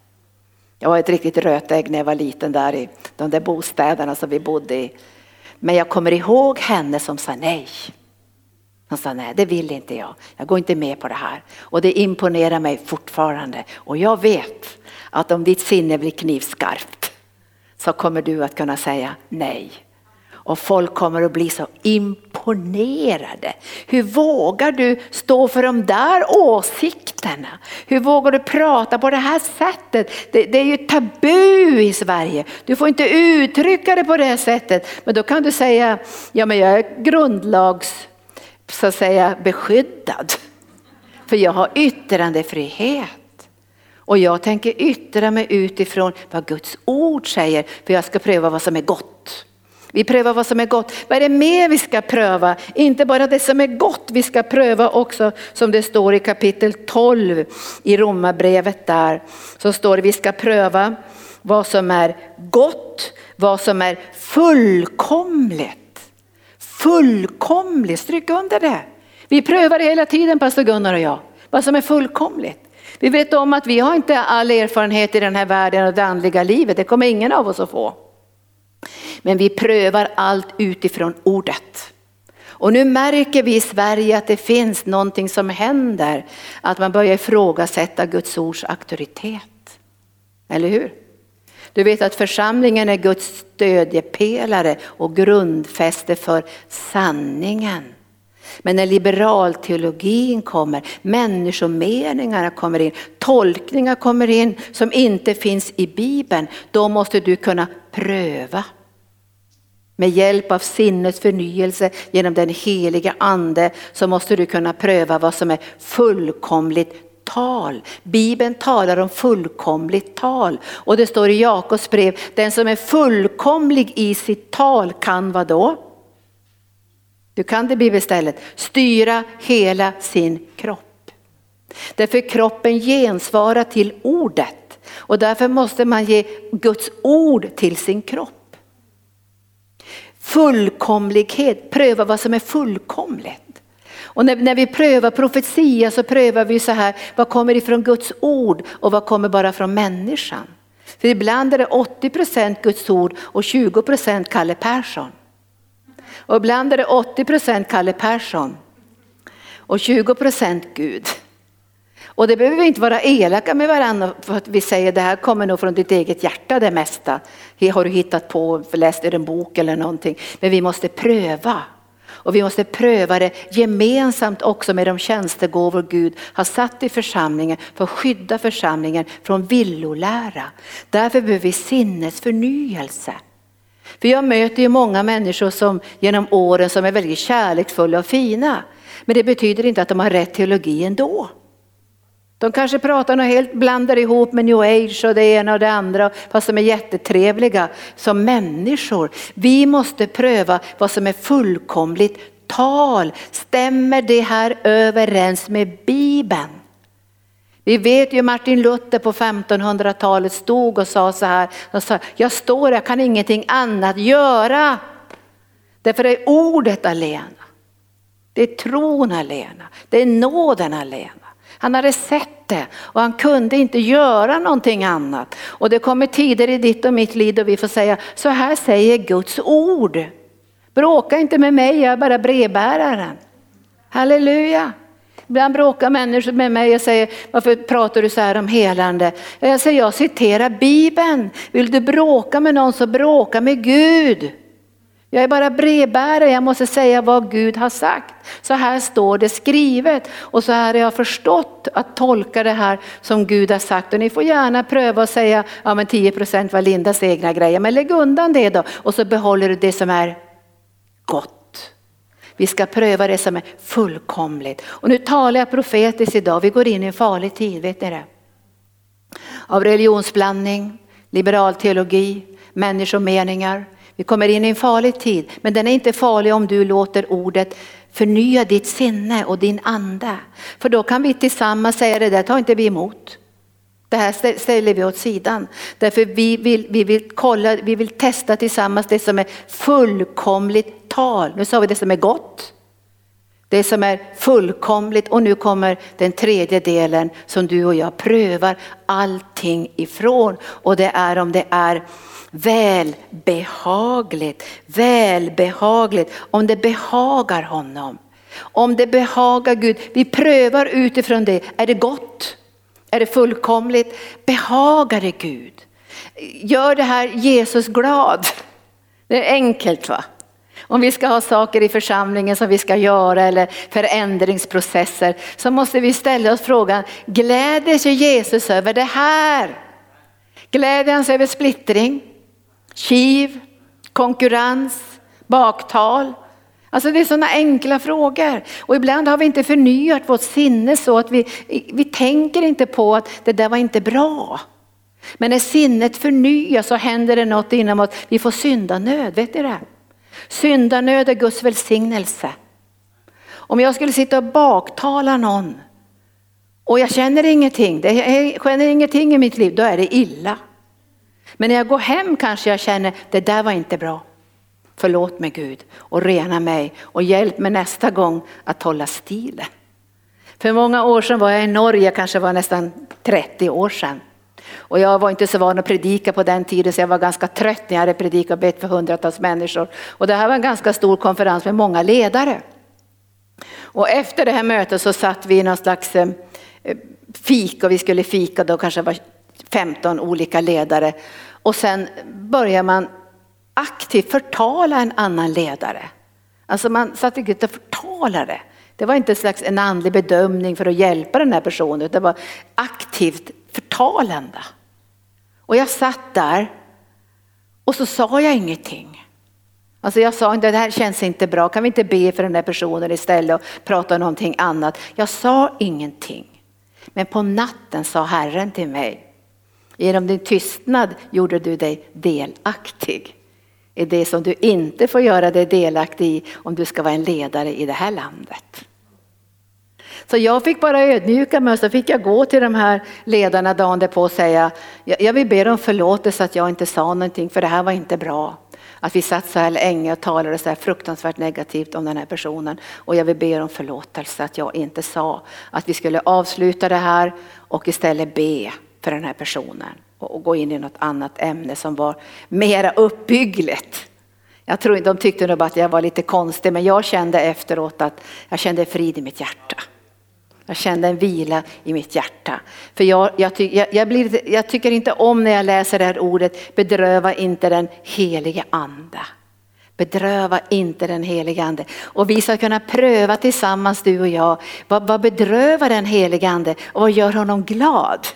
A: Jag var ett riktigt rötägg när jag var liten där i de där bostäderna som vi bodde i. Men jag kommer ihåg henne som sa nej. Hon sa nej, det vill inte jag. Jag går inte med på det här. Och det imponerar mig fortfarande. Och jag vet att om ditt sinne blir knivskarpt så kommer du att kunna säga nej. Och folk kommer att bli så imponerade. Hur vågar du stå för de där åsikterna? Hur vågar du prata på det här sättet? Det, det, är ju tabu i Sverige. Du får inte uttrycka det på det sättet. Men då kan du säga, ja men jag är grundlags så att säga beskyddad. För jag har yttrandefrihet. Och jag tänker yttra mig utifrån vad Guds ord säger för jag ska pröva vad som är gott. Vi prövar vad som är gott. Vad är det mer vi ska pröva? Inte bara det som är gott, vi ska pröva också som det står i kapitel 12 i Romarbrevet där. Så står det vi ska pröva vad som är gott, vad som är fullkomligt. Fullkomligt, stryk under det. Vi prövar det hela tiden pastor Gunnar och jag, vad som är fullkomligt. Vi vet om att vi har inte all erfarenhet i den här världen och det andliga livet, det kommer ingen av oss att få. Men vi prövar allt utifrån ordet. Och nu märker vi i Sverige att det finns någonting som händer, att man börjar ifrågasätta Guds ords auktoritet. Eller hur? Du vet att församlingen är Guds stödjepelare och grundfäste för sanningen. Men när liberalteologin kommer, människomeningarna kommer in, tolkningar kommer in som inte finns i Bibeln, då måste du kunna pröva. Med hjälp av sinnets förnyelse genom den heliga ande så måste du kunna pröva vad som är fullkomligt tal. Bibeln talar om fullkomligt tal och det står i Jakobs brev, den som är fullkomlig i sitt tal kan vad då? Du kan det bibelstället, styra hela sin kropp. Därför kroppen gensvarar till ordet och därför måste man ge Guds ord till sin kropp. Fullkomlighet, pröva vad som är fullkomligt. Och när, när vi prövar profetia så prövar vi så här, vad kommer ifrån Guds ord och vad kommer bara från människan? För ibland är det 80 Guds ord och 20 Kalle Persson. Och ibland är det 80 procent Kalle Persson och 20 procent Gud. Och det behöver vi inte vara elaka med varandra för att vi säger det här kommer nog från ditt eget hjärta det mesta. Har du hittat på, läst ur en bok eller någonting. Men vi måste pröva. Och vi måste pröva det gemensamt också med de tjänstegåvor Gud har satt i församlingen för att skydda församlingen från villolära. Därför behöver vi sinnesförnyelse. För jag möter ju många människor som genom åren som är väldigt kärleksfulla och fina. Men det betyder inte att de har rätt teologi ändå. De kanske pratar och helt, blandar ihop med new age och det ena och det andra fast de är jättetrevliga som människor. Vi måste pröva vad som är fullkomligt tal. Stämmer det här överens med Bibeln? Vi vet ju Martin Luther på 1500-talet stod och sa så här, sa, jag står, jag kan ingenting annat göra. Därför är ordet alena. Det är tron alena, det är nåden alena. Han hade sett det och han kunde inte göra någonting annat. Och det kommer tider i ditt och mitt liv då vi får säga, så här säger Guds ord. Bråka inte med mig, jag är bara brevbäraren. Halleluja. Ibland bråkar människor med mig och säger, varför pratar du så här om helande? Jag säger, jag citerar Bibeln. Vill du bråka med någon så bråka med Gud. Jag är bara brevbärare, jag måste säga vad Gud har sagt. Så här står det skrivet och så här har jag förstått att tolka det här som Gud har sagt. Och ni får gärna pröva och säga, ja men 10 procent var Lindas egna grejer, men lägg undan det då och så behåller du det som är gott. Vi ska pröva det som är fullkomligt. Och nu talar jag profetiskt idag, vi går in i en farlig tid, vet ni det? Av religionsblandning, liberal teologi, människomeningar. Vi kommer in i en farlig tid, men den är inte farlig om du låter ordet förnya ditt sinne och din ande. För då kan vi tillsammans säga det där tar inte vi emot. Det här ställer vi åt sidan. Därför vi vill, vi vill kolla, vi vill testa tillsammans det som är fullkomligt tal. Nu sa vi det som är gott. Det som är fullkomligt och nu kommer den tredje delen som du och jag prövar allting ifrån. Och det är om det är välbehagligt, välbehagligt, om det behagar honom. Om det behagar Gud, vi prövar utifrån det, är det gott? Är det fullkomligt? Behagar det Gud? Gör det här Jesus glad? Det är enkelt va? Om vi ska ha saker i församlingen som vi ska göra eller förändringsprocesser så måste vi ställa oss frågan, gläder sig Jesus över det här? Gläder han sig över splittring, kiv, konkurrens, baktal? Alltså det är sådana enkla frågor. Och ibland har vi inte förnyat vårt sinne så att vi, vi tänker inte på att det där var inte bra. Men när sinnet förnyas så händer det något inom oss. Vi får syndanöd, vet ni det? Syndanöd är Guds välsignelse. Om jag skulle sitta och baktala någon och jag känner ingenting, det känner ingenting i mitt liv, då är det illa. Men när jag går hem kanske jag känner, det där var inte bra. Förlåt mig Gud och rena mig och hjälp mig nästa gång att hålla stilen. För många år sedan var jag i Norge, kanske var nästan 30 år sedan. Och jag var inte så van att predika på den tiden så jag var ganska trött när jag hade predikat och bett för hundratals människor. Och det här var en ganska stor konferens med många ledare. Och efter det här mötet så satt vi i någon slags fik fika och vi skulle fika då kanske var 15 olika ledare. Och sen börjar man aktivt förtala en annan ledare. Alltså man satt inte och förtalade. Det var inte en slags en andlig bedömning för att hjälpa den här personen, utan det var aktivt förtalande. Och jag satt där och så sa jag ingenting. Alltså jag sa inte, det här känns inte bra, kan vi inte be för den här personen istället och prata om någonting annat. Jag sa ingenting. Men på natten sa Herren till mig, genom din tystnad gjorde du dig delaktig i det som du inte får göra dig delaktig i om du ska vara en ledare i det här landet. Så jag fick bara ödmjuka mig och så fick jag gå till de här ledarna dagen därpå och säga, jag vill be om förlåtelse att jag inte sa någonting för det här var inte bra. Att vi satt så här länge och talade så här fruktansvärt negativt om den här personen. Och jag vill be om förlåtelse att jag inte sa att vi skulle avsluta det här och istället be för den här personen. Och gå in i något annat ämne som var mera uppbyggligt. Jag tror inte de tyckte nog bara att jag var lite konstig men jag kände efteråt att jag kände frid i mitt hjärta. Jag kände en vila i mitt hjärta. För jag, jag, ty, jag, jag, blir, jag tycker inte om när jag läser det här ordet, bedröva inte den helige ande. Bedröva inte den helige ande. Och vi ska kunna pröva tillsammans du och jag, vad, vad bedrövar den helige ande och vad gör honom glad?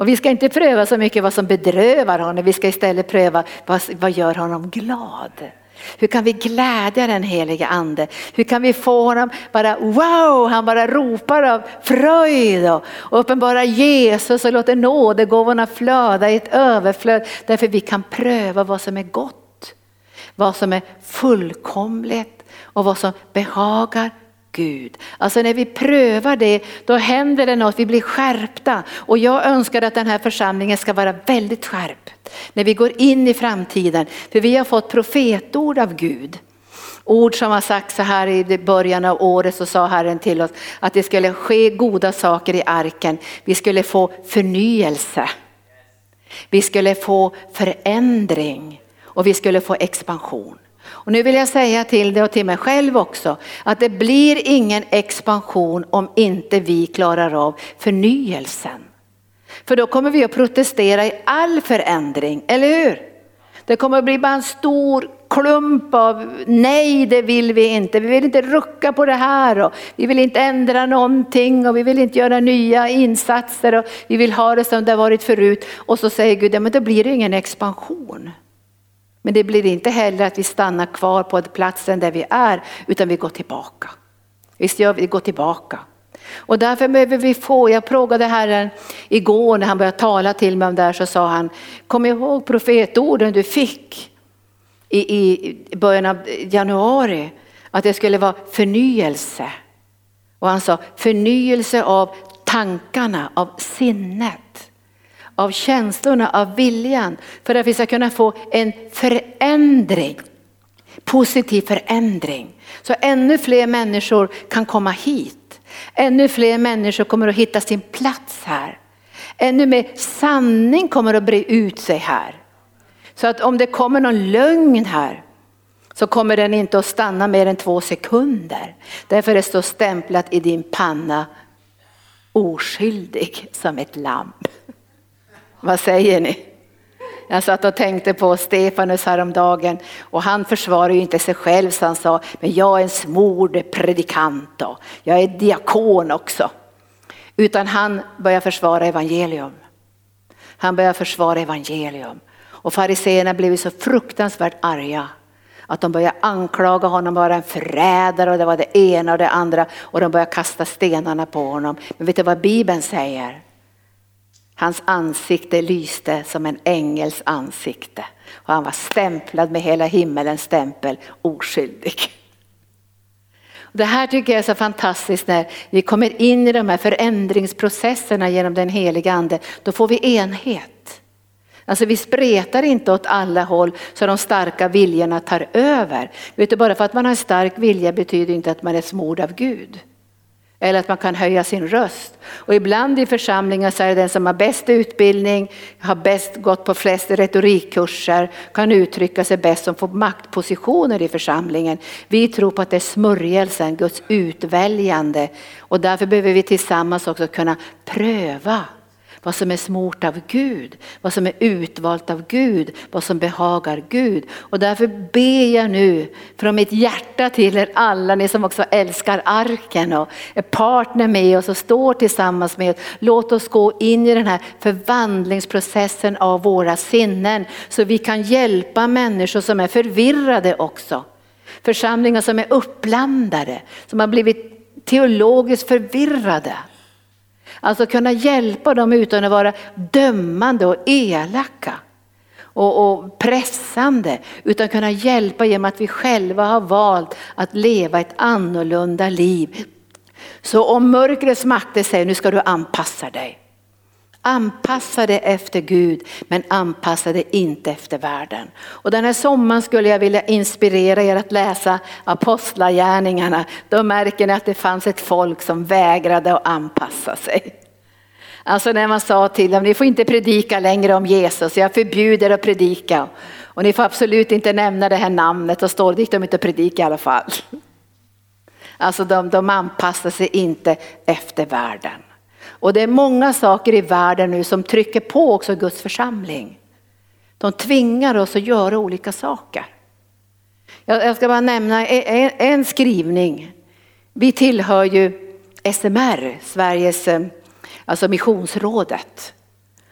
A: Och vi ska inte pröva så mycket vad som bedrövar honom, vi ska istället pröva vad, vad gör honom glad. Hur kan vi glädja den helige ande? Hur kan vi få honom bara wow, han bara ropar av fröjd och, uppenbara Jesus och låter nådegåvorna flöda i ett överflöd. Därför vi kan pröva vad som är gott, vad som är fullkomligt och vad som behagar Gud. Alltså när vi prövar det, då händer det något, vi blir skärpta. Och jag önskar att den här församlingen ska vara väldigt skärpt när vi går in i framtiden. För vi har fått profetord av Gud. Ord som har sagt så här i början av året så sa Herren till oss att det skulle ske goda saker i arken. Vi skulle få förnyelse. Vi skulle få förändring och vi skulle få expansion. Och nu vill jag säga till dig och till mig själv också att det blir ingen expansion om inte vi klarar av förnyelsen. För då kommer vi att protestera i all förändring, eller hur? Det kommer att bli bara en stor klump av nej, det vill vi inte. Vi vill inte rucka på det här och vi vill inte ändra någonting och vi vill inte göra nya insatser och vi vill ha det som det har varit förut. Och så säger Gud, ja men då blir det ingen expansion. Men det blir inte heller att vi stannar kvar på platsen där vi är, utan vi går tillbaka. Visst gör vi, vi går tillbaka. Och därför behöver vi få, jag frågade Herren igår när han började tala till mig om det här så sa han, kom ihåg profetorden du fick i, i början av januari, att det skulle vara förnyelse. Och han sa förnyelse av tankarna, av sinnet av känslorna, av viljan. För att vi ska kunna få en förändring, positiv förändring. Så ännu fler människor kan komma hit. Ännu fler människor kommer att hitta sin plats här. Ännu mer sanning kommer att bre ut sig här. Så att om det kommer någon lögn här så kommer den inte att stanna mer än två sekunder. Därför det står stämplat i din panna oskyldig som ett lamm. Vad säger ni? Jag satt och tänkte på Stefanus häromdagen och han försvarar ju inte sig själv så han sa, men jag är en smord predikant och jag är diakon också. Utan han börjar försvara evangelium. Han börjar försvara evangelium. Och fariseerna blev så fruktansvärt arga Att de började anklaga honom vara en förrädare och det var det ena och det andra och de började kasta stenarna på honom. Men vet du vad Bibeln säger? Hans ansikte lyste som en ängels ansikte och han var stämplad med hela himmelens stämpel, oskyldig. Det här tycker jag är så fantastiskt när vi kommer in i de här förändringsprocesserna genom den heliga ande. Då får vi enhet. Alltså vi spretar inte åt alla håll så de starka viljorna tar över. Vet du, bara för att man har en stark vilja betyder inte att man är smord av Gud. Eller att man kan höja sin röst. Och ibland i församlingar så är det den som har bäst utbildning, har bäst gått på flest retorikkurser, kan uttrycka sig bäst som får maktpositioner i församlingen. Vi tror på att det är smörjelsen, Guds utväljande. Och därför behöver vi tillsammans också kunna pröva vad som är smort av Gud, vad som är utvalt av Gud, vad som behagar Gud. Och därför ber jag nu från mitt hjärta till er alla, ni som också älskar arken och är partner med oss och står tillsammans med oss. Låt oss gå in i den här förvandlingsprocessen av våra sinnen så vi kan hjälpa människor som är förvirrade också. Församlingar som är uppblandade, som har blivit teologiskt förvirrade. Alltså kunna hjälpa dem utan att vara dömande och elaka och, och pressande. Utan kunna hjälpa genom att vi själva har valt att leva ett annorlunda liv. Så om mörkrets makter säger nu ska du anpassa dig. Anpassade efter Gud men anpassade inte efter världen. Och den här sommaren skulle jag vilja inspirera er att läsa apostlagärningarna. Då märker ni att det fanns ett folk som vägrade att anpassa sig. Alltså när man sa till dem, ni får inte predika längre om Jesus, jag förbjuder att predika. Och ni får absolut inte nämna det här namnet och stå dit de inte predika i alla fall. Alltså de, de anpassar sig inte efter världen. Och det är många saker i världen nu som trycker på också Guds församling. De tvingar oss att göra olika saker. Jag, ska bara nämna e, e, en, skrivning. Vi tillhör ju SMR, Sveriges, eh, alltså missionsrådet.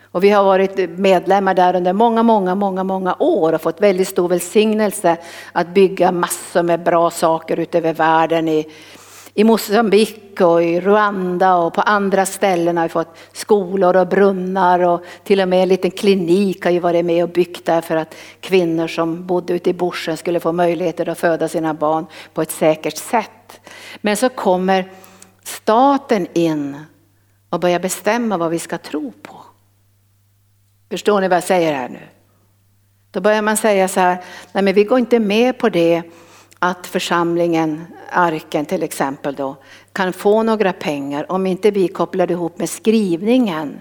A: Och vi har varit medlemmar där under många, många, många, många år och fått väldigt stor välsignelse att bygga massor med bra saker utöver världen i i Mosambik och i Rwanda och på andra ställen har vi fått skolor och brunnar och till och med en liten klinik har ju varit med och byggt där för att kvinnor som bodde ute i bushen skulle få möjligheter att föda sina barn på ett säkert sätt. Men så kommer staten in och börjar bestämma vad vi ska tro på. Förstår ni vad jag säger här nu? Då börjar man säga så här, nej men vi går inte med på det att församlingen, arken till exempel då, kan få några pengar om inte vi kopplar ihop med skrivningen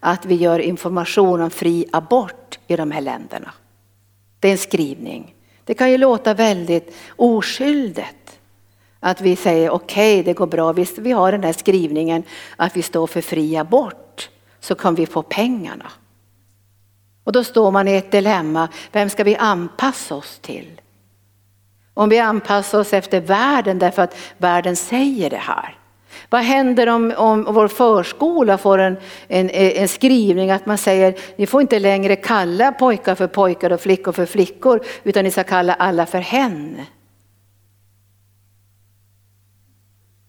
A: att vi gör information om fri abort i de här länderna. Det är en skrivning. Det kan ju låta väldigt oskyldigt att vi säger okej, okay, det går bra, visst vi har den här skrivningen att vi står för fri abort så kan vi få pengarna. Och då står man i ett dilemma, vem ska vi anpassa oss till? Om vi anpassar oss efter världen därför att världen säger det här. Vad händer om, om vår förskola får en, en, en, skrivning att man säger ni får inte längre kalla pojkar för pojkar och flickor för flickor utan ni ska kalla alla för hen.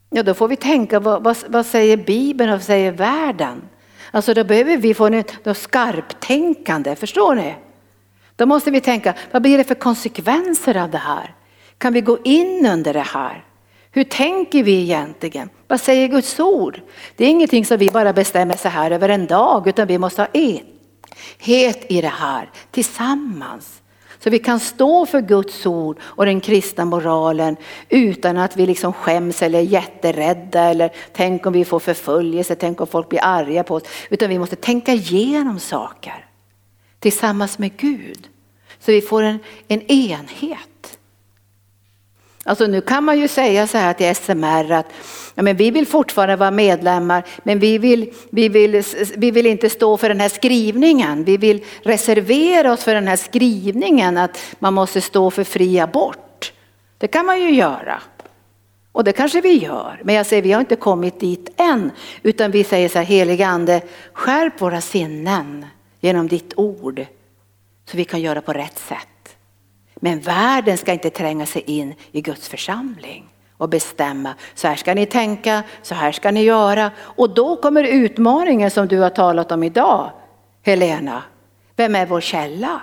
A: Ja, då får vi tänka vad, vad, vad säger Bibeln och vad säger världen? Alltså då behöver vi få ett skarptänkande, förstår ni? Då måste vi tänka, vad blir det för konsekvenser av det här? Kan vi gå in under det här? Hur tänker vi egentligen? Vad säger Guds ord? Det är ingenting som vi bara bestämmer så här över en dag utan vi måste ha enhet i det här tillsammans. Så vi kan stå för Guds ord och den kristna moralen utan att vi liksom skäms eller är jätterädda eller tänk om vi får förföljelse, tänk om folk blir arga på oss. Utan vi måste tänka igenom saker tillsammans med Gud. Så vi får en, en enhet. Alltså nu kan man ju säga så här till SMR att ja, men vi vill fortfarande vara medlemmar men vi vill, vi, vill, vi vill inte stå för den här skrivningen. Vi vill reservera oss för den här skrivningen att man måste stå för fri abort. Det kan man ju göra. Och det kanske vi gör. Men jag säger vi har inte kommit dit än. Utan vi säger så här heliga ande skärp våra sinnen genom ditt ord. Så vi kan göra på rätt sätt. Men världen ska inte tränga sig in i Guds församling och bestämma. Så här ska ni tänka, så här ska ni göra. Och då kommer utmaningen som du har talat om idag, Helena. Vem är vår källa?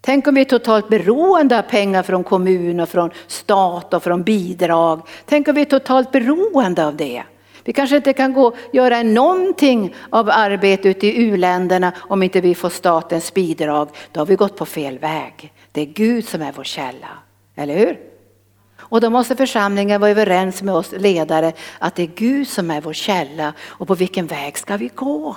A: Tänk om vi är totalt beroende av pengar från kommun och från stat och från bidrag. Tänk om vi är totalt beroende av det. Vi kanske inte kan gå göra någonting av arbete ute i uländerna om inte vi får statens bidrag. Då har vi gått på fel väg. Det är Gud som är vår källa, eller hur? Och då måste församlingen vara överens med oss ledare att det är Gud som är vår källa och på vilken väg ska vi gå?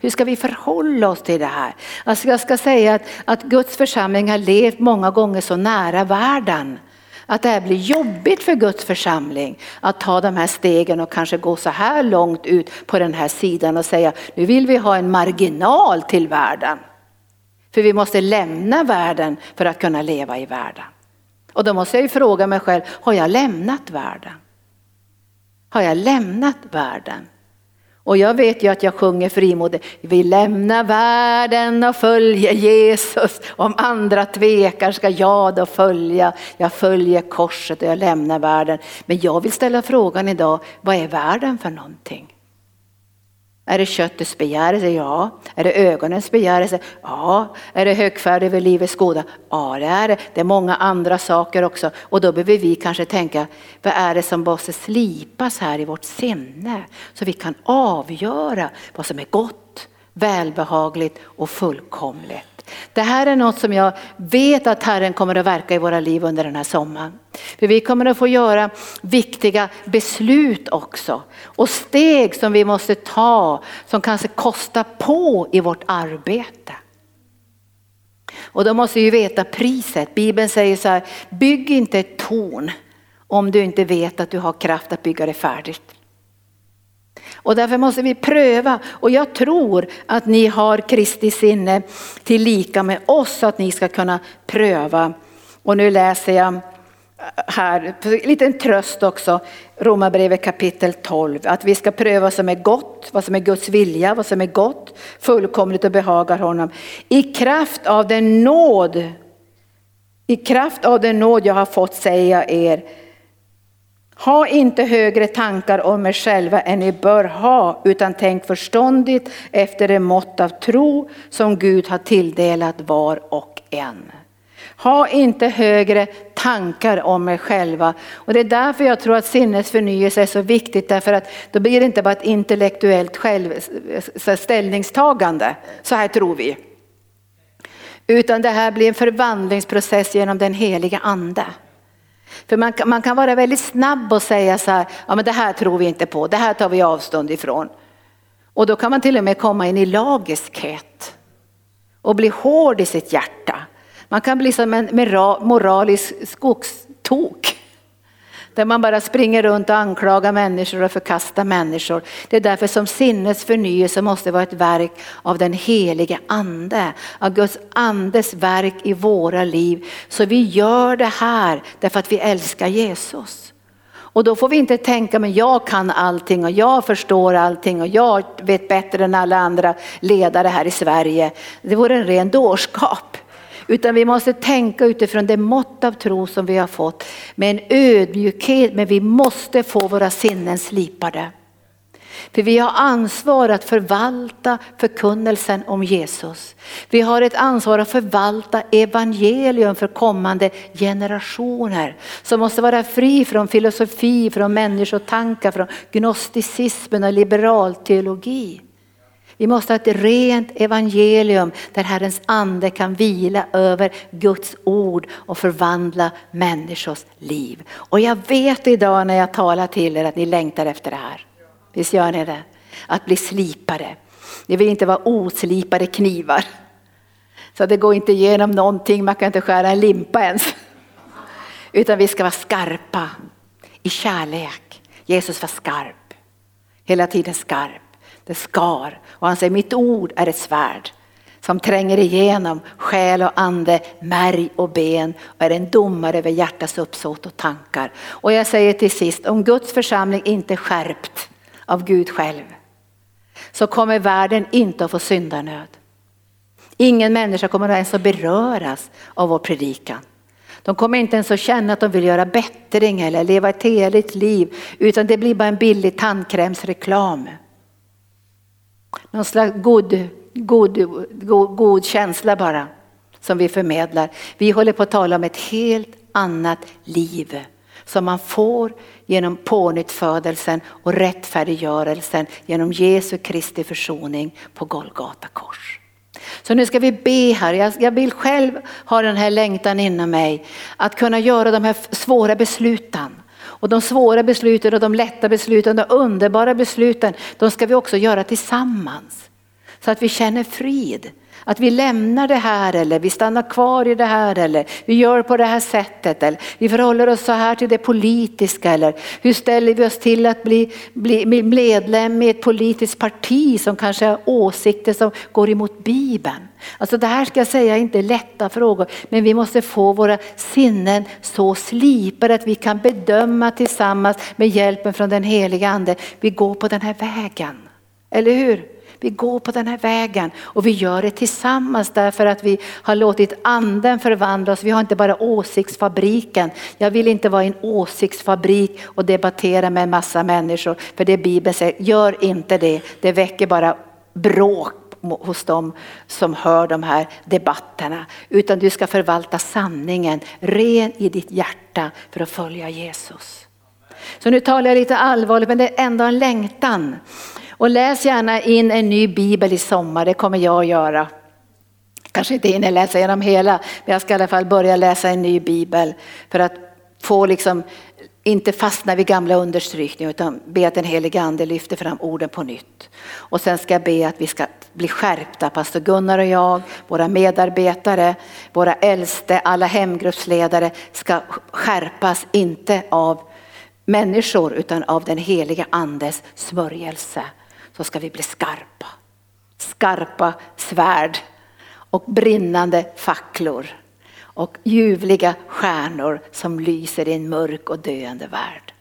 A: Hur ska vi förhålla oss till det här? Alltså jag ska säga att, att Guds församling har levt många gånger så nära världen att det här blir jobbigt för Guds församling att ta de här stegen och kanske gå så här långt ut på den här sidan och säga nu vill vi ha en marginal till världen. För vi måste lämna världen för att kunna leva i världen. Och då måste jag ju fråga mig själv, har jag lämnat världen? Har jag lämnat världen? Och jag vet ju att jag sjunger frimodigt, vi lämnar världen och följer Jesus. Om andra tvekar ska jag då följa, jag följer korset och jag lämnar världen. Men jag vill ställa frågan idag, vad är världen för någonting? Är det köttets begärelse? Ja. Är det ögonens begärelse? Ja. Är det högfärd över livets goda? Ja det är det. Det är många andra saker också. Och då behöver vi kanske tänka, vad är det som måste slipas här i vårt sinne? Så vi kan avgöra vad som är gott, välbehagligt och fullkomligt. Det här är något som jag vet att Herren kommer att verka i våra liv under den här sommaren. För vi kommer att få göra viktiga beslut också och steg som vi måste ta som kanske kostar på i vårt arbete. Och då måste vi veta priset. Bibeln säger så här, bygg inte ett torn om du inte vet att du har kraft att bygga det färdigt. Och därför måste vi pröva och jag tror att ni har Kristi sinne till lika med oss så att ni ska kunna pröva. Och nu läser jag eh, här, en liten tröst också, Romarbrevet kapitel 12, att vi ska pröva vad som är gott, vad som är Guds vilja, vad som är gott, fullkomligt och behagar honom. I kraft av den nåd, i kraft av den nåd jag har fått säger jag er, ha inte högre tankar om er själva än ni bör ha, utan tänk förståndigt efter det mått av tro som Gud har tilldelat var och en. Ha inte högre tankar om er själva. Och det är därför jag tror att sinnesförnyelse är så viktigt, därför att då blir det inte bara ett intellektuellt själv, ställningstagande, så här tror vi. Utan det här blir en förvandlingsprocess genom den heliga ande. För man, man kan vara väldigt snabb och säga så här, ja men det här tror vi inte på, det här tar vi avstånd ifrån. Och då kan man till och med komma in i lagiskhet och bli hård i sitt hjärta. Man kan bli som en moralisk skogstok. Där man bara springer runt och anklagar människor och förkastar människor. Det är därför som sinnets förnyelse måste vara ett verk av den helige ande. Av Guds andes verk i våra liv. Så vi gör det här därför att vi älskar Jesus. Och då får vi inte tänka, men jag kan allting och jag förstår allting och jag vet bättre än alla andra ledare här i Sverige. Det vore en ren dårskap. Utan vi måste tänka utifrån det mått av tro som vi har fått med en ödmjukhet, men vi måste få våra sinnen slipade. För vi har ansvar att förvalta förkunnelsen om Jesus. Vi har ett ansvar att förvalta evangelium för kommande generationer. Som måste vara fri från filosofi, från människotankar, från gnosticismen och liberal teologi. Vi måste ha ett rent evangelium där Herrens ande kan vila över Guds ord och förvandla människors liv. Och jag vet idag när jag talar till er att ni längtar efter det här. Visst gör ni det? Att bli slipade. Ni vill inte vara oslipade knivar. Så det går inte igenom någonting, man kan inte skära en limpa ens. Utan vi ska vara skarpa i kärlek. Jesus var skarp, hela tiden skarp det skar. Och han säger, mitt ord är ett svärd som tränger igenom själ och ande, märg och ben och är en domare över hjärtats uppsåt och tankar. Och jag säger till sist, om Guds församling inte skärpt av Gud själv så kommer världen inte att få syndanöd. Ingen människa kommer ens att beröras av vår predikan. De kommer inte ens att känna att de vill göra bättring eller leva ett heligt liv utan det blir bara en billig tandkrämsreklam. Någon slags god, god, god, god känsla bara som vi förmedlar. Vi håller på att tala om ett helt annat liv som man får genom pånyttfödelsen och rättfärdiggörelsen genom Jesu Kristi försoning på Golgata kors. Så nu ska vi be här, jag, jag vill själv ha den här längtan inom mig att kunna göra de här svåra besluten. Och de svåra besluten och de lätta besluten, de underbara besluten, de ska vi också göra tillsammans. Så att vi känner frid. Att vi lämnar det här eller vi stannar kvar i det här eller vi gör på det här sättet eller vi förhåller oss så här till det politiska eller hur ställer vi oss till att bli, bli medlem i ett politiskt parti som kanske har åsikter som går emot Bibeln. Alltså det här ska jag säga är inte lätta frågor men vi måste få våra sinnen så slipade att vi kan bedöma tillsammans med hjälpen från den heliga ande. Vi går på den här vägen, eller hur? Vi går på den här vägen och vi gör det tillsammans därför att vi har låtit anden förvandla oss. Vi har inte bara åsiktsfabriken. Jag vill inte vara i en åsiktsfabrik och debattera med en massa människor. För det Bibeln säger, gör inte det. Det väcker bara bråk hos dem som hör de här debatterna. Utan du ska förvalta sanningen ren i ditt hjärta för att följa Jesus. Så nu talar jag lite allvarligt men det är ändå en längtan. Och läs gärna in en ny bibel i sommar, det kommer jag att göra. Kanske inte hinner läsa igenom hela, men jag ska i alla fall börja läsa en ny bibel för att få liksom inte fastna vid gamla understrykningar utan be att den helige ande lyfter fram orden på nytt. Och sen ska jag be att vi ska bli skärpta, pastor Gunnar och jag, våra medarbetare, våra äldste, alla hemgruppsledare ska skärpas, inte av människor utan av den heliga andes smörjelse så ska vi bli skarpa. Skarpa svärd och brinnande facklor och ljuvliga stjärnor som lyser i en mörk och döende värld.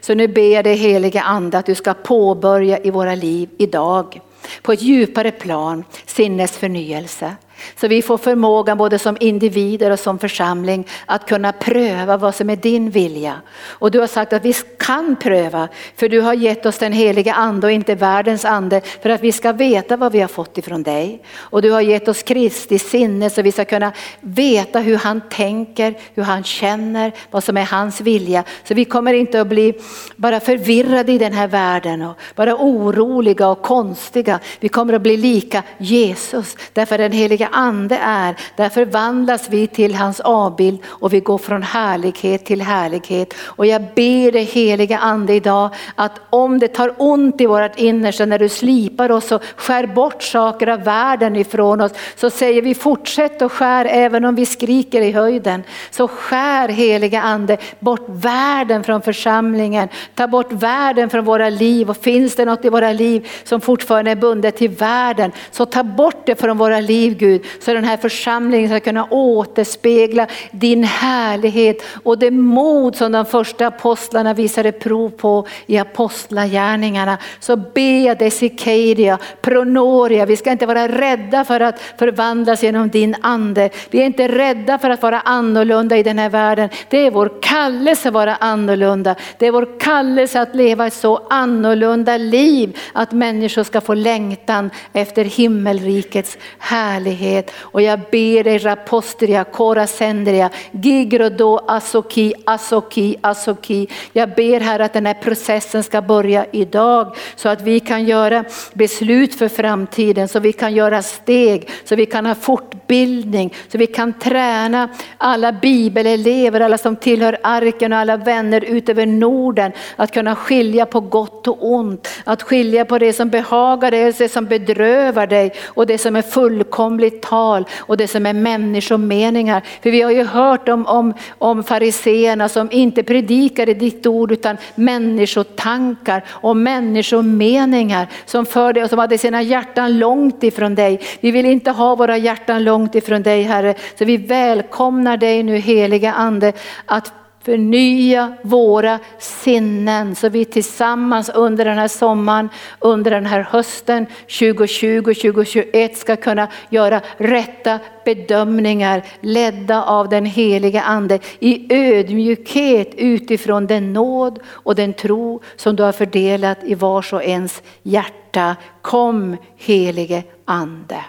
A: Så nu ber jag dig heliga ande att du ska påbörja i våra liv idag på ett djupare plan sinnesförnyelse. Så vi får förmågan både som individer och som församling att kunna pröva vad som är din vilja. Och du har sagt att vi kan pröva för du har gett oss den heliga ande och inte världens ande för att vi ska veta vad vi har fått ifrån dig. Och du har gett oss Kristi sinne så vi ska kunna veta hur han tänker, hur han känner, vad som är hans vilja. Så vi kommer inte att bli bara förvirrade i den här världen och bara oroliga och konstiga. Vi kommer att bli lika Jesus därför den heliga ande är, där förvandlas vi till hans avbild och vi går från härlighet till härlighet. Och jag ber dig heliga ande idag att om det tar ont i vårt innersta när du slipar oss och skär bort saker av världen ifrån oss så säger vi fortsätt och skär även om vi skriker i höjden. Så skär heliga ande bort världen från församlingen, ta bort världen från våra liv och finns det något i våra liv som fortfarande är bundet till världen så ta bort det från våra liv Gud så den här församlingen ska kunna återspegla din härlighet och det mod som de första apostlarna visade prov på i apostlagärningarna. Så be dig Sikeria, Pronoria, vi ska inte vara rädda för att förvandlas genom din ande. Vi är inte rädda för att vara annorlunda i den här världen. Det är vår kallelse att vara annorlunda. Det är vår kallelse att leva ett så annorlunda liv att människor ska få längtan efter himmelrikets härlighet härlighet. Och jag ber dig kora sendria, gigrodo asoki, asoki, asoki. Jag ber här att den här processen ska börja idag så att vi kan göra beslut för framtiden, så vi kan göra steg, så vi kan ha fortbildning, så vi kan träna alla bibelelever, alla som tillhör arken och alla vänner utöver Norden att kunna skilja på gott och ont, att skilja på det som behagar dig det som bedrövar dig och det som är fullkomligt tal och det som är människomeningar. För vi har ju hört om, om, om fariseerna som inte predikade ditt ord utan människotankar och människomeningar som förde och som hade sina hjärtan långt ifrån dig. Vi vill inte ha våra hjärtan långt ifrån dig Herre, så vi välkomnar dig nu heliga Ande att Förnya våra sinnen så vi tillsammans under den här sommaren, under den här hösten 2020-2021 ska kunna göra rätta bedömningar ledda av den heliga ande i ödmjukhet utifrån den nåd och den tro som du har fördelat i vars och ens hjärta. Kom helige ande.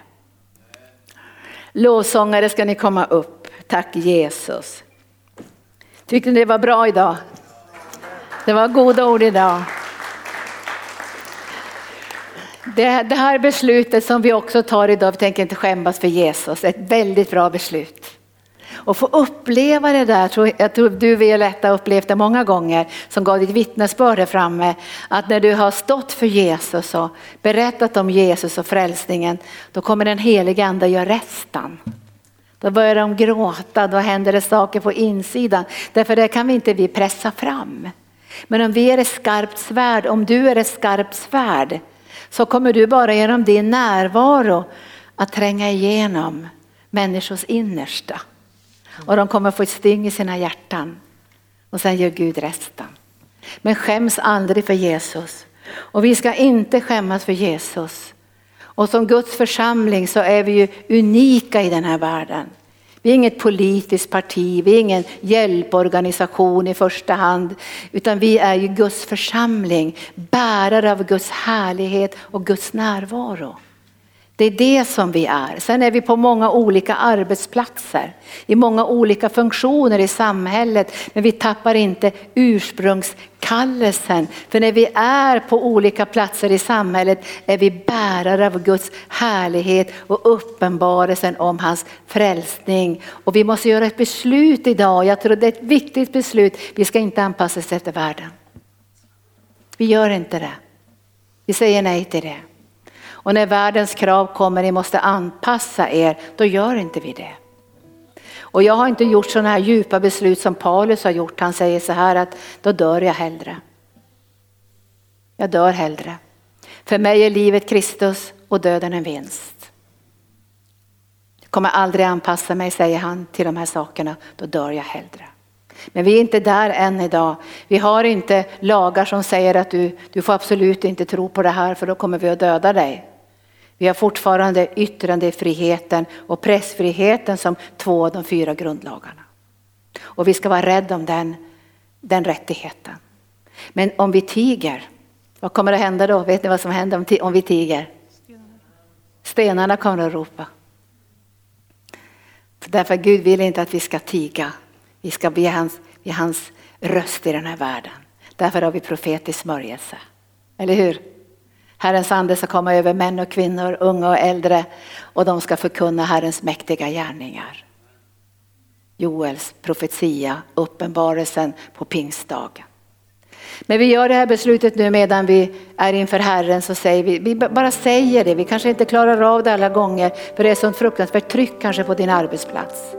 A: Lovsångare ska ni komma upp. Tack Jesus. Tyckte ni det var bra idag? Det var goda ord idag. Det, det här beslutet som vi också tar idag, vi tänker inte skämmas för Jesus, ett väldigt bra beslut. Och få uppleva det där, jag tror du Violetta har upplevt det många gånger, som gav ditt vittnesbörd här framme, att när du har stått för Jesus och berättat om Jesus och frälsningen, då kommer den heliga ande göra resten. Då börjar de gråta, då händer det saker på insidan. Därför det kan vi inte vi pressa fram. Men om vi är ett skarpt svärd, om du är ett skarpt svärd, så kommer du bara genom din närvaro att tränga igenom människors innersta. Och de kommer få ett sting i sina hjärtan. Och sen gör Gud resten. Men skäms aldrig för Jesus. Och vi ska inte skämmas för Jesus. Och som Guds församling så är vi ju unika i den här världen. Vi är inget politiskt parti, vi är ingen hjälporganisation i första hand, utan vi är ju Guds församling, bärare av Guds härlighet och Guds närvaro. Det är det som vi är. Sen är vi på många olika arbetsplatser, i många olika funktioner i samhället, men vi tappar inte ursprungskallelsen. För när vi är på olika platser i samhället är vi bärare av Guds härlighet och uppenbarelsen om hans frälsning. Och vi måste göra ett beslut idag, jag tror det är ett viktigt beslut. Vi ska inte anpassa oss efter världen. Vi gör inte det. Vi säger nej till det. Och när världens krav kommer, ni måste anpassa er, då gör inte vi det. Och jag har inte gjort sådana här djupa beslut som Paulus har gjort. Han säger så här att då dör jag hellre. Jag dör hellre. För mig är livet Kristus och döden en vinst. Jag kommer aldrig anpassa mig, säger han, till de här sakerna. Då dör jag hellre. Men vi är inte där än idag. Vi har inte lagar som säger att du, du får absolut inte tro på det här för då kommer vi att döda dig. Vi har fortfarande yttrandefriheten och pressfriheten som två av de fyra grundlagarna. Och vi ska vara rädda om den, den rättigheten. Men om vi tiger, vad kommer att hända då? Vet ni vad som händer om vi tiger? Stenarna kommer att ropa. Därför Gud vill inte att vi ska tiga. Vi ska bli hans, bli hans röst i den här världen. Därför har vi profetisk smörjelse. Eller hur? Herrens ande ska komma över män och kvinnor, unga och äldre och de ska förkunna Herrens mäktiga gärningar. Joels profetia, uppenbarelsen på pingstdagen. Men vi gör det här beslutet nu medan vi är inför Herren så säger vi, vi bara säger det, vi kanske inte klarar av det alla gånger för det är sånt fruktansvärt tryck kanske på din arbetsplats.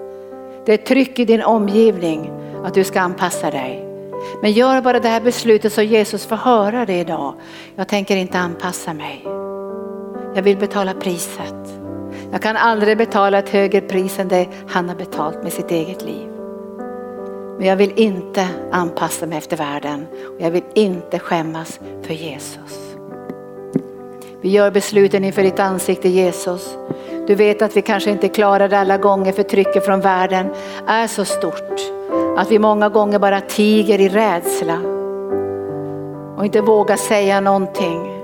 A: Det är tryck i din omgivning att du ska anpassa dig. Men gör bara det här beslutet så Jesus får höra det idag. Jag tänker inte anpassa mig. Jag vill betala priset. Jag kan aldrig betala ett högre pris än det han har betalt med sitt eget liv. Men jag vill inte anpassa mig efter världen och jag vill inte skämmas för Jesus. Vi gör besluten inför ditt ansikte Jesus. Du vet att vi kanske inte klarar det alla gånger för trycket från världen är så stort. Att vi många gånger bara tiger i rädsla och inte vågar säga någonting.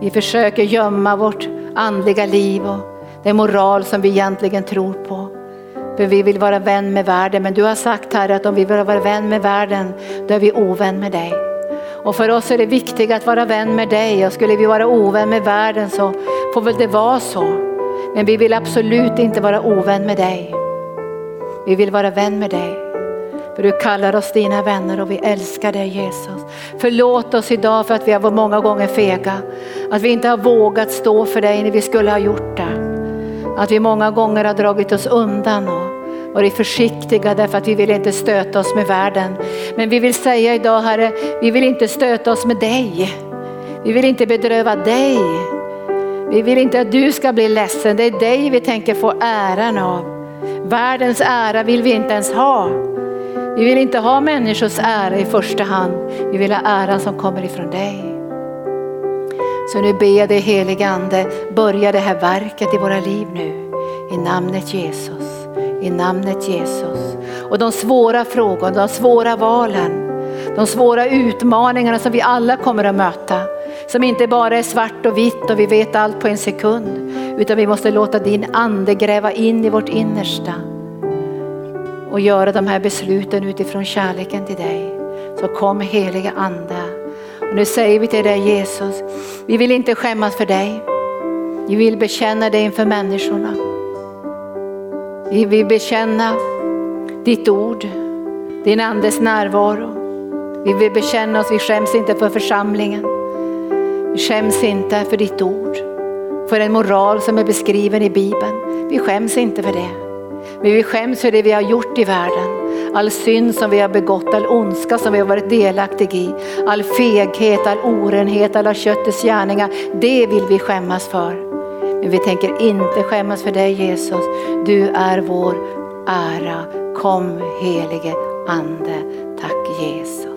A: Vi försöker gömma vårt andliga liv och den moral som vi egentligen tror på. För vi vill vara vän med världen. Men du har sagt här att om vi vill vara vän med världen, då är vi ovän med dig. Och för oss är det viktigt att vara vän med dig och skulle vi vara ovän med världen så får väl det vara så. Men vi vill absolut inte vara ovän med dig. Vi vill vara vän med dig. För du kallar oss dina vänner och vi älskar dig Jesus. Förlåt oss idag för att vi har varit många gånger fega. Att vi inte har vågat stå för dig när vi skulle ha gjort det. Att vi många gånger har dragit oss undan och är försiktiga därför att vi vill inte stöta oss med världen. Men vi vill säga idag Herre, vi vill inte stöta oss med dig. Vi vill inte bedröva dig. Vi vill inte att du ska bli ledsen, det är dig vi tänker få äran av. Världens ära vill vi inte ens ha. Vi vill inte ha människors ära i första hand. Vi vill ha äran som kommer ifrån dig. Så nu ber jag dig helige Ande, börja det här verket i våra liv nu. I namnet Jesus. I namnet Jesus. Och de svåra frågorna, de svåra valen, de svåra utmaningarna som vi alla kommer att möta. Som inte bara är svart och vitt och vi vet allt på en sekund. Utan vi måste låta din ande gräva in i vårt innersta. Och göra de här besluten utifrån kärleken till dig. Så kom heliga ande. Och nu säger vi till dig Jesus, vi vill inte skämmas för dig. Vi vill bekänna dig inför människorna. Vi vill bekänna ditt ord, din andes närvaro. Vi vill bekänna oss, vi skäms inte för församlingen. Vi skäms inte för ditt ord, för en moral som är beskriven i Bibeln. Vi skäms inte för det. Men vi skäms för det vi har gjort i världen. All synd som vi har begått, all ondska som vi har varit delaktiga i, all feghet, all orenhet, alla köttets gärningar. Det vill vi skämmas för. Men vi tänker inte skämmas för dig Jesus. Du är vår ära. Kom helige Ande. Tack Jesus.